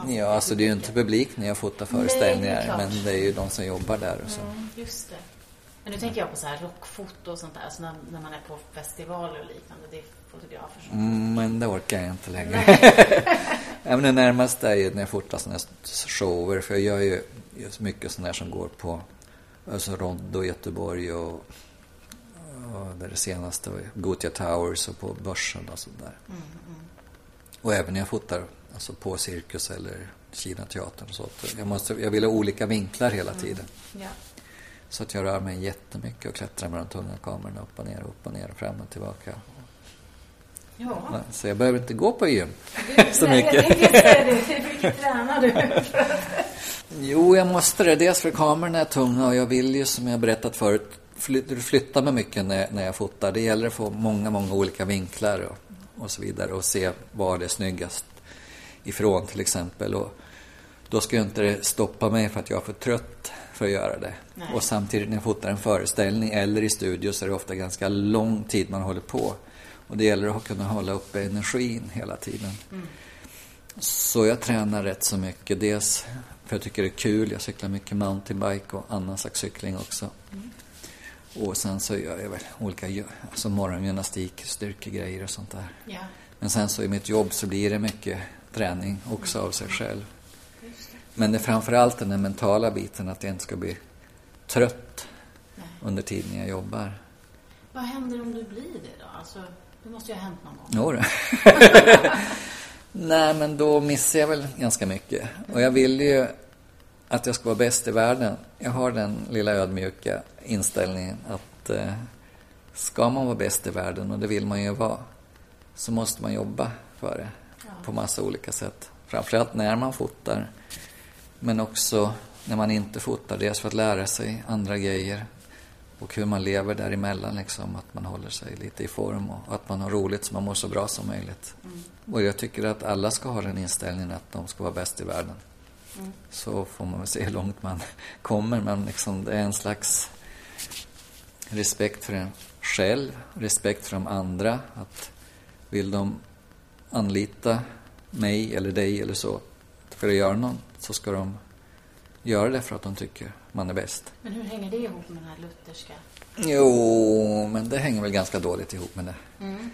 Ja, alltså det är ju inte publik när jag fotar föreställningar, Nej, men det är ju de som jobbar där och så. Mm, just det. Men nu tänker jag på så här rockfoto och sånt där, alltså när, när man är på festivaler och liknande, det är fotografer som... Mm, men det orkar jag inte längre. Även det närmaste är ju när jag fotar sådana här shower, för jag gör ju just mycket sådana här som går på alltså Roddo, Göteborg och, och det senaste var Gotia Towers och på Börsen och sådär. Mm. Och även när jag fotar Alltså på Cirkus eller Kina-teatern så. Jag, måste, jag vill ha olika vinklar hela mm. tiden. Mm. Ja. Så att jag rör mig jättemycket och klättrar med de tunga kamerorna upp och ner, upp och ner, fram och tillbaka. Ja. Så jag behöver inte gå på gym så mycket. Jag det. Mycket tränar du? jo, jag måste det. Dels för kamerorna är tunga och jag vill ju, som jag berättat förut, flytta mig mycket när, när jag fotar. Det gäller att få många, många olika vinklar och, och så vidare och se var det är snyggast ifrån till exempel. Och då ska ju inte det stoppa mig för att jag är för trött för att göra det. Nej. Och samtidigt när jag fotar en föreställning eller i studio så är det ofta ganska lång tid man håller på. Och det gäller att kunna hålla uppe energin hela tiden. Mm. Så jag tränar rätt så mycket. Dels för jag tycker det är kul. Jag cyklar mycket mountainbike och annan slags cykling också. Mm. Och sen så gör jag väl olika alltså morgongymnastik, styrkegrejer och sånt där. Ja. Men sen så i mitt jobb så blir det mycket träning också av sig själv. Men det är framförallt den mentala biten, att jag inte ska bli trött Nej. under tiden jag jobbar. Vad händer om du blir det då? Alltså, det måste ju ha hänt någon gång. Jo Nej, men då missar jag väl ganska mycket. Och jag vill ju att jag ska vara bäst i världen. Jag har den lilla ödmjuka inställningen att eh, ska man vara bäst i världen, och det vill man ju vara, så måste man jobba för det på massa olika sätt. Framförallt när man fotar, men också när man inte fotar. Dels för att lära sig andra grejer. och hur man lever däremellan. Liksom, att man håller sig lite i form och att man har roligt så man mår så bra som möjligt. Mm. Och jag tycker att alla ska ha den inställningen att de ska vara bäst i världen. Mm. Så får man väl se hur långt man kommer. Men liksom, det är en slags respekt för en själv, respekt för de andra. Att vill de anlita mig eller dig eller så för att göra något så ska de göra det för att de tycker man är bäst. Men hur hänger det ihop med den här lutherska? Jo, men det hänger väl ganska dåligt ihop med det. Mm.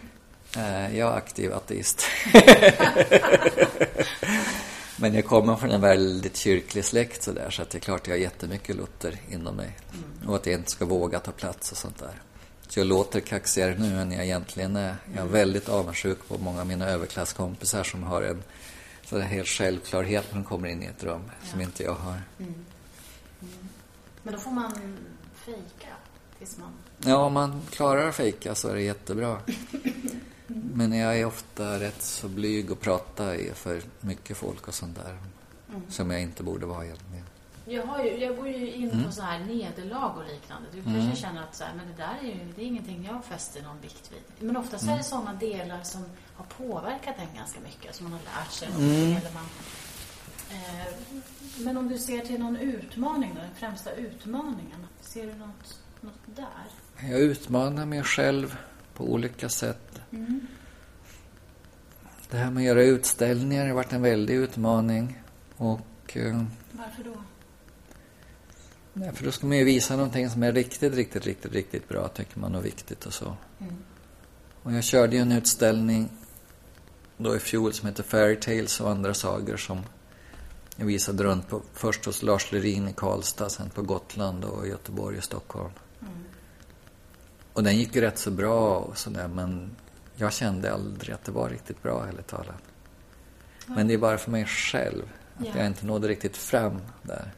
Eh, jag är aktiv ateist. men jag kommer från en väldigt kyrklig släkt så där, så att det är klart jag har jättemycket Luther inom mig. Mm. Och att jag inte ska våga ta plats och sånt där. Så jag låter kaxigare nu än jag egentligen är. Jag är mm. väldigt avundsjuk på många av mina överklasskompisar som har en sån helt självklarhet när de kommer in i ett rum ja. som inte jag har. Mm. Mm. Men då får man fejka tills man... Ja, om man klarar att fejka så är det jättebra. Men jag är ofta rätt så blyg och pratar för mycket folk och sånt där. Mm. Som jag inte borde vara egentligen. Jag, har ju, jag går ju in mm. på så här nederlag och liknande. Du mm. kanske känner att så här, men det där är ju det är ingenting jag fäster någon vikt vid. Men oftast mm. är det sådana delar som har påverkat en ganska mycket. Som man har lärt sig. Mm. Eller man, eh, men om du ser till någon utmaning då, den främsta utmaningen. Ser du något, något där? Jag utmanar mig själv på olika sätt. Mm. Det här med att göra utställningar har varit en väldig utmaning. Och, eh, Varför då? Nej, för då ska man ju visa någonting som är riktigt, riktigt, riktigt, riktigt bra, tycker man, och viktigt och så. Mm. Och jag körde ju en utställning då i fjol som heter Fairy Tales och andra sagor som jag visade runt på, först hos Lars Lerin i Karlstad, sen på Gotland och Göteborg och Stockholm. Mm. Och den gick ju rätt så bra och sådär, men jag kände aldrig att det var riktigt bra, heller talat. Mm. Men det är bara för mig själv, att yeah. jag inte nådde riktigt fram där.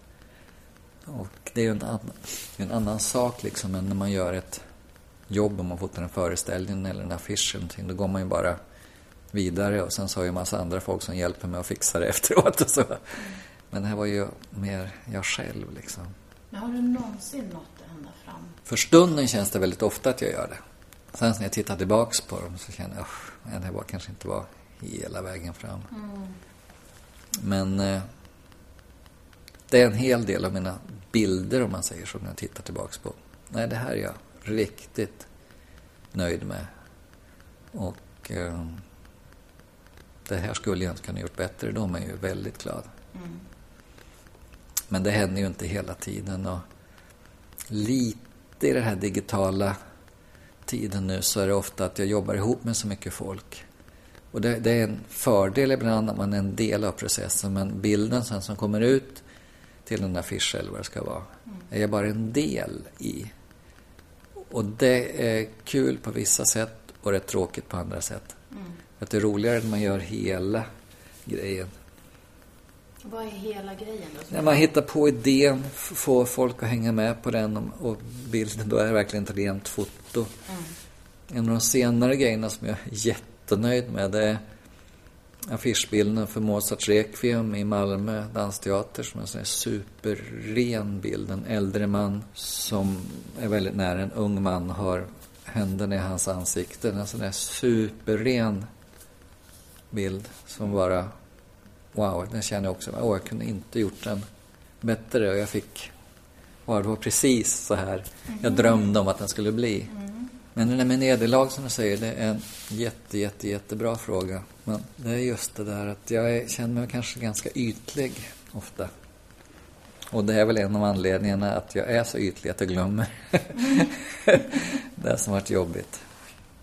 Och det är ju en, annan, en annan sak liksom än när man gör ett jobb, om man fotar en föreställning eller en affisch eller någonting. Då går man ju bara vidare och sen så har ju en massa andra folk som hjälper mig att fixa det efteråt och så. Men det här var ju mer jag själv liksom. Men har du någonsin nått? För stunden känns det väldigt ofta att jag gör det. Sen när jag tittar tillbaks på dem så känner jag att det var kanske inte var hela vägen fram. Mm. Men eh, det är en hel del av mina bilder, om man säger så, när jag tittar tillbaks på. Nej, det här är jag riktigt nöjd med. Och eh, det här skulle jag inte kunna gjort bättre. Då är ju väldigt glad. Mm. Men det händer ju inte hela tiden. Och lite i den här digitala tiden nu så är det ofta att jag jobbar ihop med så mycket folk. Och det, det är en fördel ibland att man är en del av processen men bilden sen som kommer ut till en affisch eller vad det ska vara, är jag bara en del i. Och det är kul på vissa sätt och rätt tråkigt på andra sätt. Mm. Att det är roligare när man gör hela grejen. Vad är hela grejen då? När man hittar på idén, får folk att hänga med på den och bilden, då är det verkligen ett rent foto. Mm. En av de senare grejerna som jag är jättenöjd med, det är affischbilden för Mozarts Requiem i Malmö dansteater som är en sån här superren bild. En äldre man som är väldigt nära en ung man har händerna i hans ansikte. En sån där superren bild som bara... Wow, den känner jag också. Åh, jag kunde inte gjort den bättre och jag fick... Wow, det var precis så här jag drömde om att den skulle bli. Men det där med nederlag som du säger, det är en jätte, jätte, jättebra fråga. Men det är just det där att jag känner mig kanske ganska ytlig ofta. Och det är väl en av anledningarna att jag är så ytlig att jag glömmer mm. det som varit jobbigt.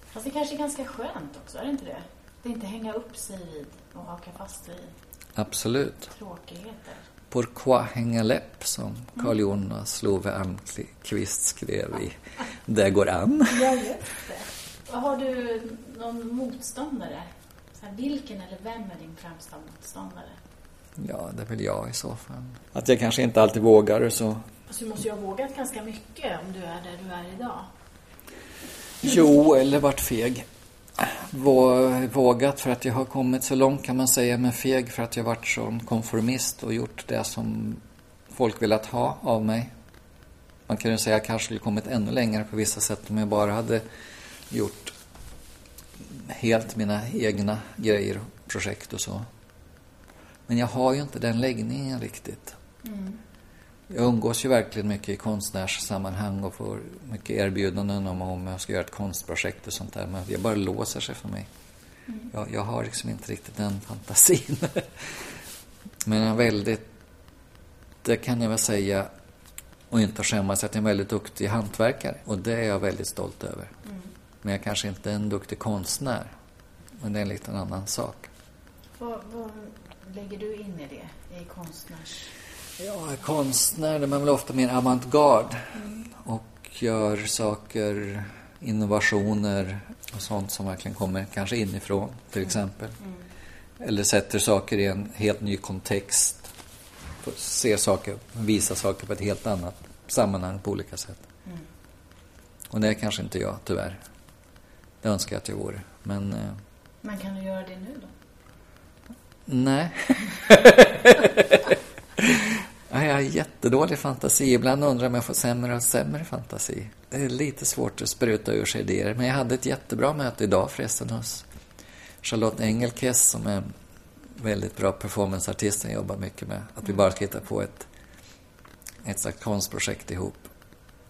Fast det kanske är ganska skönt också, är det inte det? Är inte hänga upp sig vid och haka fast vid Absolut. tråkigheter. Pourquoi hänga läpp, som Carl Jonas Love Almqvist skrev i Det går an. Ja, just det. Har du någon motståndare? Så här, vilken eller vem är din främsta motståndare? Ja, det är väl jag i så fall. Att jag kanske inte alltid vågar så... Alltså, du måste ju ha vågat ganska mycket om du är där du är idag. Jo, eller varit feg. Vågat för att jag har kommit så långt kan man säga, men feg för att jag varit sån konformist och gjort det som folk velat ha av mig. Man kan ju säga att jag kanske skulle kommit ännu längre på vissa sätt om jag bara hade gjort helt mina egna grejer och projekt och så. Men jag har ju inte den läggningen riktigt. Mm. Jag umgås ju verkligen mycket i konstnärssammanhang och får mycket erbjudanden om om jag ska göra ett konstprojekt och sånt där. Men det bara låser sig för mig. Mm. Jag, jag, har liksom inte riktigt den fantasin. Men jag är väldigt, det kan jag väl säga, och inte skämmas, att jag är en väldigt duktig hantverkare. Och det är jag väldigt stolt över. Mm. Men jag kanske inte är en duktig konstnär. Men det är en liten annan sak. Vad, vad lägger du in i det, i konstnärs... Ja, konstnär, är man väl ofta mer avantgarde. Mm. Och gör saker, innovationer och sånt som verkligen kommer kanske inifrån, till mm. exempel. Mm. Eller sätter saker i en helt ny kontext. Ser saker, visar saker på ett helt annat sammanhang på olika sätt. Mm. Och det är kanske inte jag, tyvärr. Det önskar jag att jag vore. Men, eh, Men kan du göra det nu då? Nej. jag har jättedålig fantasi. Ibland undrar jag om jag får sämre och sämre fantasi. Det är lite svårt att spruta ur sig idéer. Men jag hade ett jättebra möte idag förresten hos Charlotte Engelkes som är en väldigt bra performanceartist jag jobbar mycket med. Att vi bara ska hitta på ett, ett slags konstprojekt ihop.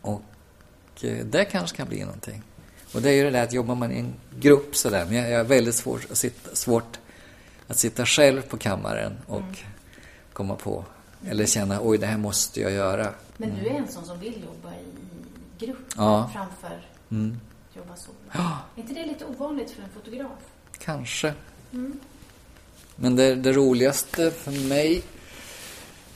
Och eh, det kanske kan bli någonting. Och det är ju det där att jobbar man i en grupp sådär, men jag har väldigt svårt att sitta, svårt att sitta själv på kammaren och mm. komma på, eller känna oj det här måste jag göra. Men du är en sån som vill jobba i grupp ja. framför mm. jobba solo. Ja. Är inte det lite ovanligt för en fotograf? Kanske. Mm. Men det, det roligaste för mig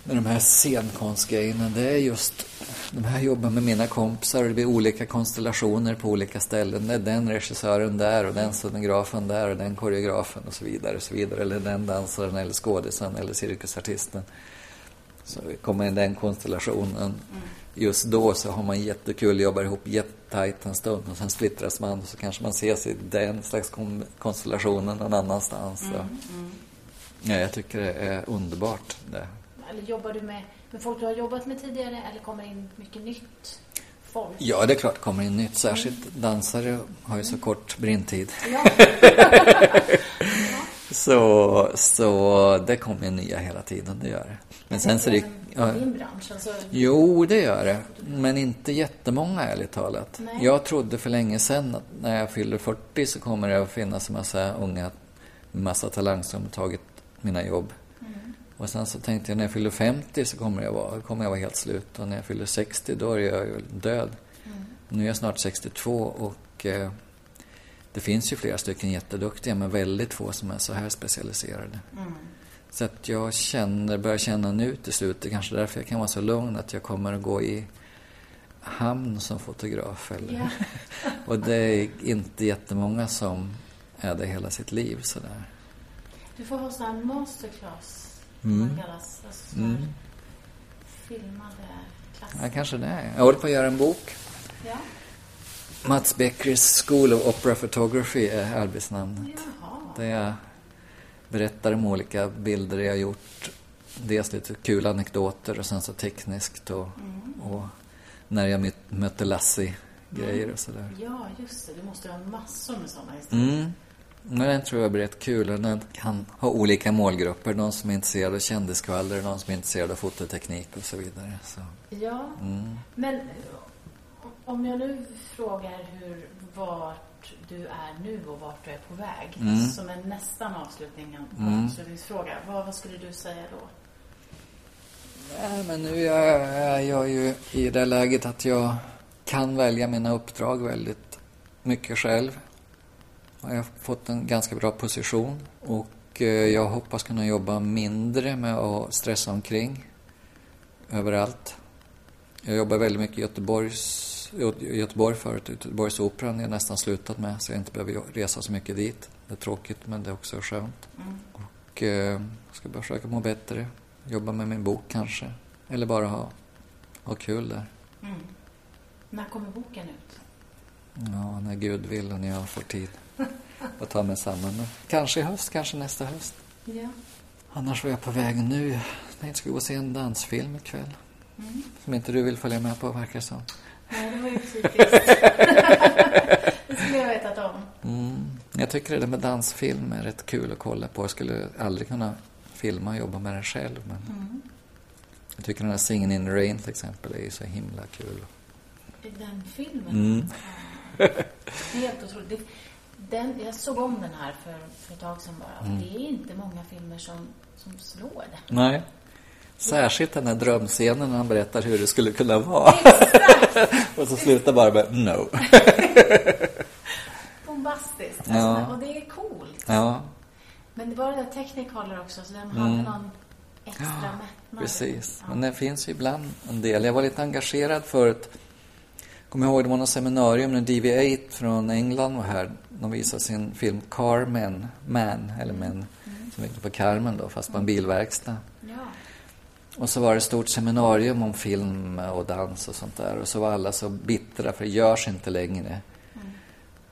med de här scenkonstgrejerna, det är just de här jobbar med mina kompisar och det blir olika konstellationer på olika ställen. Det är den regissören där och den scenografen där och den koreografen och så vidare. Och så vidare. Eller den dansaren eller skådisen eller cirkusartisten. Så kommer in den konstellationen. Mm. Just då så har man jättekul, jobbar ihop jättetajt en stund och sen splittras man och så kanske man ses i den slags konstellationen någon annanstans. Mm, mm. Ja, jag tycker det är underbart. Det. Eller jobbar du med, med folk du har jobbat med tidigare eller kommer in mycket nytt folk? Ja, det är klart det kommer in nytt. Särskilt mm. dansare har ju så kort brintid. Ja. så, så det kommer nya hela tiden, det gör det. Men sen så det... Ja, din bransch? Alltså... Jo, det gör det. Men inte jättemånga, ärligt talat. Nej. Jag trodde för länge sedan att när jag fyller 40 så kommer det att finnas en massa unga, massa talang som tagit mina jobb. Mm. Och sen så tänkte jag när jag fyller 50 så kommer jag vara, kommer jag vara helt slut. Och när jag fyller 60 då är jag ju död. Mm. Nu är jag snart 62 och eh, det finns ju flera stycken jätteduktiga men väldigt få som är så här specialiserade. Mm. Så att jag känner, börjar känna nu till slut, det är kanske därför jag kan vara så lugn, att jag kommer att gå i hamn som fotograf. Eller? Yeah. och det är inte jättemånga som är det hela sitt liv sådär. Du får ha sån här masterclass, mm. man kallas. Alltså mm. filmade klasser. Ja, kanske det. Jag håller på att göra en bok. Ja. Mats Beckers School of Opera Photography är arbetsnamnet. Jaha. Där jag berättar om olika bilder jag har gjort. Dels lite kul anekdoter och sen så tekniskt och, mm. och när jag mötte Lassie-grejer och sådär. Ja, just det. Du måste ha massor med sådana historier. Mm. Men den tror jag blir rätt kul. Den kan ha olika målgrupper. Någon som är intresserad av kändiskvaller, någon som är intresserad av fototeknik och så vidare. Så. Ja, mm. men om jag nu frågar hur, vart du är nu och vart du är på väg. Mm. Som en nästan avslutning, mm. avslutningsfråga. Vad, vad skulle du säga då? Ja, men nu är jag ju i det läget att jag kan välja mina uppdrag väldigt mycket själv har jag fått en ganska bra position och eh, jag hoppas kunna jobba mindre med att stressa omkring överallt. Jag jobbar väldigt mycket i Göteborgs, Göteborg förut, Göteborgsoperan är nästan slutat med så jag inte behöver resa så mycket dit. Det är tråkigt men det är också skönt. Mm. Och eh, ska bara försöka må bättre, jobba med min bok kanske. Eller bara ha, ha kul där. Mm. När kommer boken ut? Ja, när Gud vill och när jag får tid och ta mig samman. Kanske i höst, kanske nästa höst. Ja. Annars var jag på väg nu. Jag tänkte gå och se en dansfilm ikväll. Som inte du vill följa med på, verkar det som. Nej, det var ju typiskt. det skulle jag vetat om. Mm. Jag tycker det där med dansfilm är rätt kul att kolla på. Jag skulle aldrig kunna filma och jobba med den själv. Men Mm. jag tycker den här Singin' in the Rain till exempel är så himla kul. Den filmen? Mm. Helt otroligt. Den, jag såg om den här för, för ett tag sedan bara. Mm. Det är inte många filmer som, som slår det. Nej. Särskilt den här drömscenen när han berättar hur det skulle kunna vara. och så slutar bara med no. Bombastiskt. Ja. Alltså, och det är coolt. ja, Men det var det där Technicolor också, så den Mm. hade någon extra mättnad. precis. Ja. Men det finns ju ibland en del. Jag var lite engagerad förut. Kommer ihåg det var något seminarium när DV8 från England var här. De visade sin film Carmen, Man, eller Men, som gick på Carmen då, fast på en bilverkstad. Ja. Och så var det ett stort seminarium om film och dans och sånt där. Och så var alla så bittra för det görs inte längre.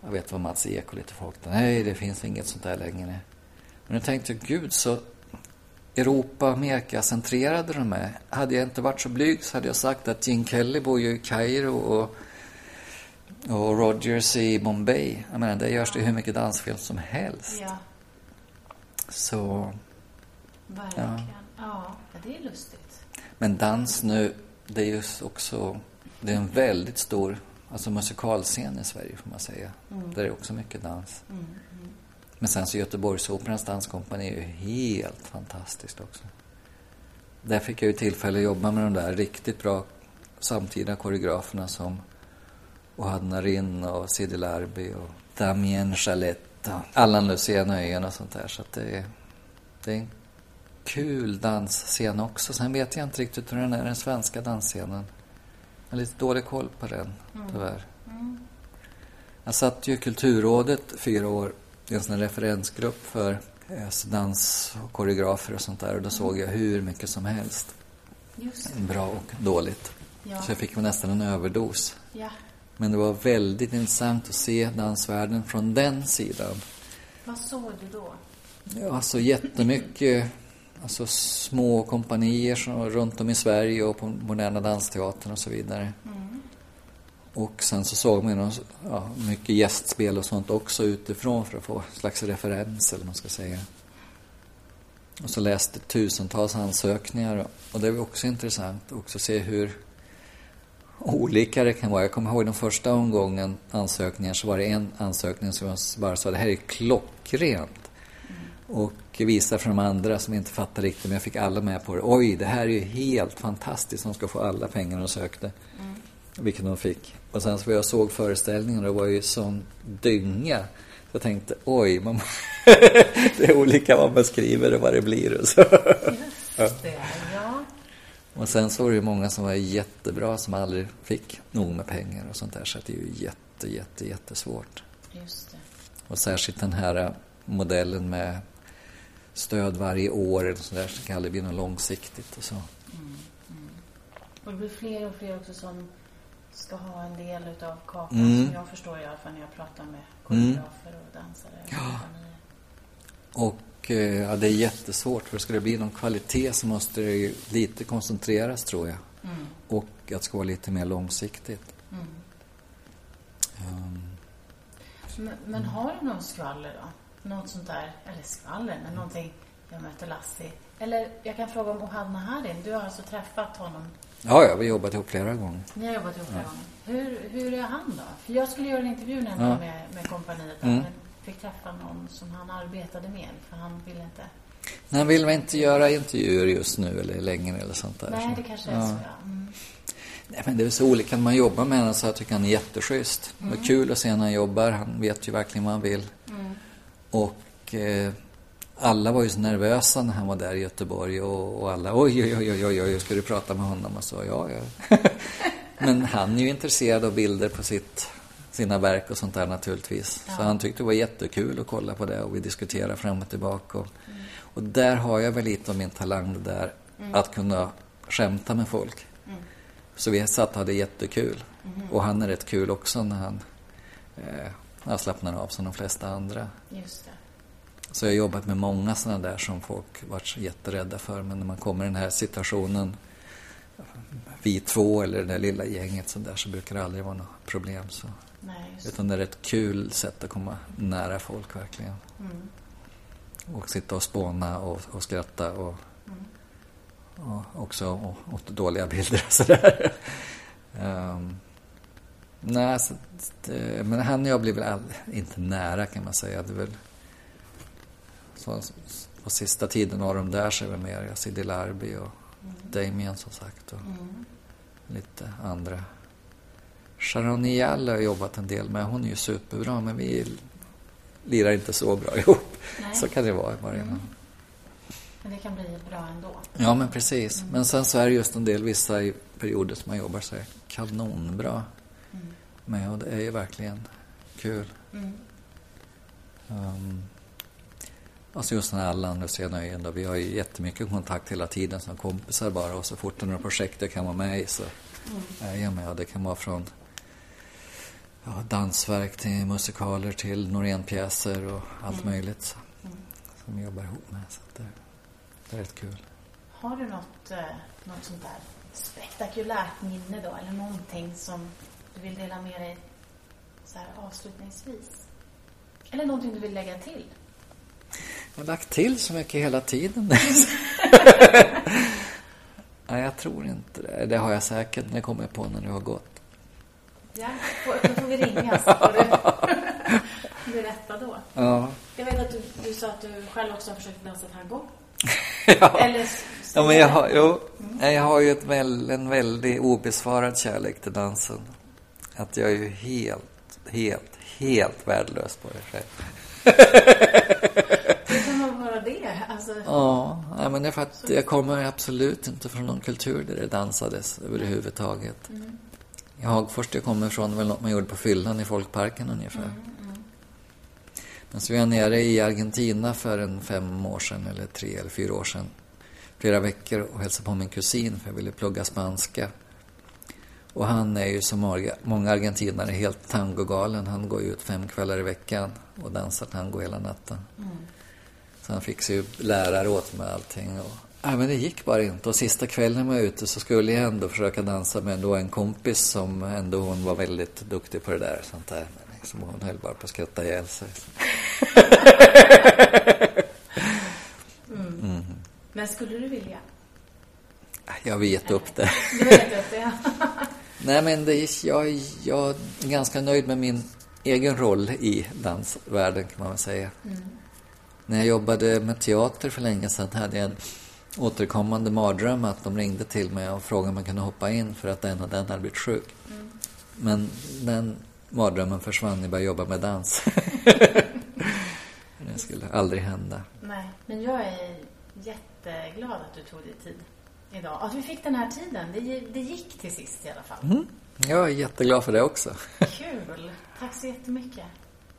Jag vet vad Mats Ek och lite folk. Nej, det finns inget sånt där längre. Men jag tänkte, gud så Europa, Amerika-centrerade de är. Hade jag inte varit så blyg så hade jag sagt att Gene Kelly bor ju i Kairo och, och Rogers i Bombay. Jag menar, där görs det hur mycket dansfilm som helst. ja, Så, verkligen. Ja. Ja, det är lustigt. men dans nu, det är ju också, det är en väldigt stor alltså musikalscen i Sverige får man säga. Där är också mycket dans. Men sen så Göteborgsoperans danskompani är ju helt fantastiskt också. Där fick jag ju tillfälle att jobba med de där riktigt bra samtida koreograferna som Ohad Narin och Sidi Larbi och Damien Chalette och Allan Lucien Öjen och sånt där. Så att det det är en kul dansscen också. Sen vet jag inte riktigt hur den är, den svenska dansscenen. Jag har lite dålig koll på den, tyvärr. Jag satt ju i Kulturrådet fyra år i en sån referensgrupp för eh, dans och koreografer och sånt där. Och då såg jag hur mycket som helst. Bra och dåligt. Ja. Så jag fick nästan en överdos. Ja. Men det var väldigt intressant att se dansvärlden från den sidan. Vad såg du då? Ja, alltså jättemycket alltså små kompanier som, runt om i Sverige och på Moderna Dansteatern och så vidare. Och sen så såg man ja, mycket gästspel och sånt också utifrån för att få slags referens eller vad man ska säga. Och så läste tusentals ansökningar och- det var också intressant också se hur olika det kan vara. Jag kommer ihåg den första omgången ansökningar så var det en ansökning som jag bara sa det här är klockrent. Och visa för de andra som inte fattar riktigt, men jag fick alla med på det. Oj, det här är ju helt fantastiskt, de ska få alla pengar de sökte. Vilket de fick. Och sen så jag såg föreställningen och det var ju sån dynga. Jag tänkte, oj, man... det är olika vad man skriver och vad det blir och så. Just det, ja. Och sen så var det ju många som var jättebra som aldrig fick nog med pengar och sånt där. Så det är ju jätte, jätte, jättesvårt. Just det. Och särskilt den här modellen med stöd varje år eller sådär så kan det bli något långsiktigt och så. Och det blir fler och fler också som ska ha en del utav kakan, Mm. som jag förstår i alla fall när jag pratar med koreografer och dansare. och kompanier. Och eh, ja, det är jättesvårt för ska det bli någon kvalitet så måste det ju lite koncentreras tror jag. Mm. Och att det ska vara lite mer långsiktigt. Mm. Um, Men, men har du någon skvaller då? Något sånt där, eller skvaller, men någonting, jag möter Lassie. Eller jag kan fråga om Ohad Naharin, du har alltså träffat honom, ja, ja, vi har jobbat ihop flera gånger. ni har jobbat ihop flera gånger. Hur, hur är han då? För jag skulle göra en intervju nämligen Ja. med, med kompaniet, Mm. men fick träffa någon som han arbetade med, för han ville inte... Men han vill väl inte göra intervjuer just nu eller längre eller sånt där. Nej, det kanske är ja. så ja. Mm. Nej, men det är så olika när man jobbar med honom så jag tycker han är jätteschysst. Det var kul att se när han jobbar. Han vet ju verkligen vad han vill. Och eh, alla var ju så nervösa när han var där i Göteborg och, och alla oj, oj, oj, oj, oj, ska du prata med honom? Och så, ja, ja. men han är ju intresserad av bilder på sitt, sina verk och sånt där naturligtvis. Så han tyckte det var jättekul att kolla på det och vi diskuterade fram och tillbaka. Och, och där har jag väl lite av min talang där att kunna skämta med folk. Så vi satt och hade jättekul. Och han är rätt kul också när han eh, han slappnar av som de flesta andra. Just det. Så jag har jobbat med många sådana där som folk varit jätterädda för. Men när man kommer i den här situationen vi två eller det där lilla gänget så där så brukar det aldrig vara något problem. Så. Nej, Utan det är ett kul sätt att komma nära folk verkligen. Mm. Och sitta och spåna och, och skratta och, Mm. och också åt dåliga bilder och sådär. um, nej, så, det, men han och jag blir väl all, inte nära kan man säga. Det väl, så, på sista tiden av de där är det mer Yazidi Larbi och Damien som sagt. Och Mm. lite andra. Sharon Nial har jag jobbat en del med. Hon är ju superbra men vi lirar inte så bra ihop. Nej. Så kan det vara i början. Men det kan bli bra ändå. Ja, men precis. Men sen så är det just en del vissa i perioder som man jobbar så här kanonbra Mm. Med och det är ju verkligen kul. Mm. Um, alltså just den här Lucia Nöjen då, vi har ju jättemycket kontakt hela tiden som kompisar bara och så fort det är några projekt jag kan vara med i så är jag med. Det kan vara från ja, dansverk till musikaler till Norén-pjäser och allt Mm. möjligt så, Mm. som vi jobbar ihop med. Så det, det är rätt kul. Har du något, eh, något sånt där spektakulärt minne då? Eller någonting som du vill dela med dig så här avslutningsvis? Eller någonting du vill lägga till? Jag har lagt till så mycket hela tiden. Nej, jag tror inte det. Det har jag säkert, det kommer jag på när du har gått. Ja, då får vi ringas. Får du berätta då. Ja, Jag vet att du, du sa att du själv också har försökt dansa tango. ja. Eller ja men jag har, jo, jag har ju ett väl, en väldigt obesvarad kärlek till dansen. Att jag är ju helt, helt, helt värdelös på det själv. Hur kan man vara det? Alltså, Ja, men det är för att jag kommer absolut inte från någon kultur där det dansades överhuvudtaget. Mm. I Hagfors jag kommer ifrån väl något man gjorde på fyllan i folkparken ungefär. Mm, Men så var jag nere i Argentina för en fem år sedan, eller tre eller fyra år sedan. Flera veckor och hälsade på min kusin för jag ville plugga spanska. Och han är ju som många- argentinare helt tangogalen. Han går ju ut fem kvällar i veckan och dansar tango hela natten. mm. Så han fick ju lärare åt med allting. Och, ja, men det gick bara inte. Och sista kvällen var jag ute så skulle jag ändå försöka dansa med då en kompis som ändå hon var väldigt duktig på det där. Sånt där. Men liksom, hon höll bara på att skratta ihjäl sig. Mm. Men skulle du vilja? Jag har gett upp det. Du vet upp det. Nej, men det, jag, jag är ganska nöjd med min egen roll i dansvärlden kan man väl säga. Mm. När jag jobbade med teater för länge sedan hade jag en återkommande mardröm att de ringde till mig och frågade om jag kunde hoppa in för att den och den hade blivit sjuk. Mm. Men den mardrömmen försvann när jag började jobba med dans. det skulle aldrig hända. Nej, men jag är jätteglad att du tog dig tid idag. Att vi fick den här tiden. Det, det gick till sist i alla fall. Mm. Jag är jätteglad för det också. Kul. Tack så jättemycket.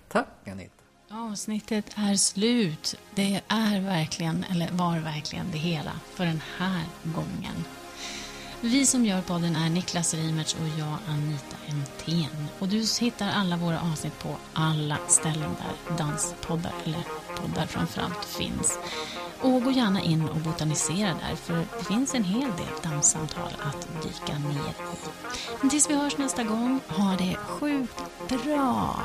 Tack Anita. Avsnittet är slut. Det är verkligen, eller var verkligen det hela för den här gången. Vi som gör podden är Niklas Reimertz och jag Anita Entén. Och du hittar alla våra avsnitt på alla ställen där danspoddar, eller poddar framförallt, finns. Och gå gärna in och botanisera där, för det finns en hel del dammsamtal att dyka ner i. Men tills vi hörs nästa gång, ha det sjukt bra!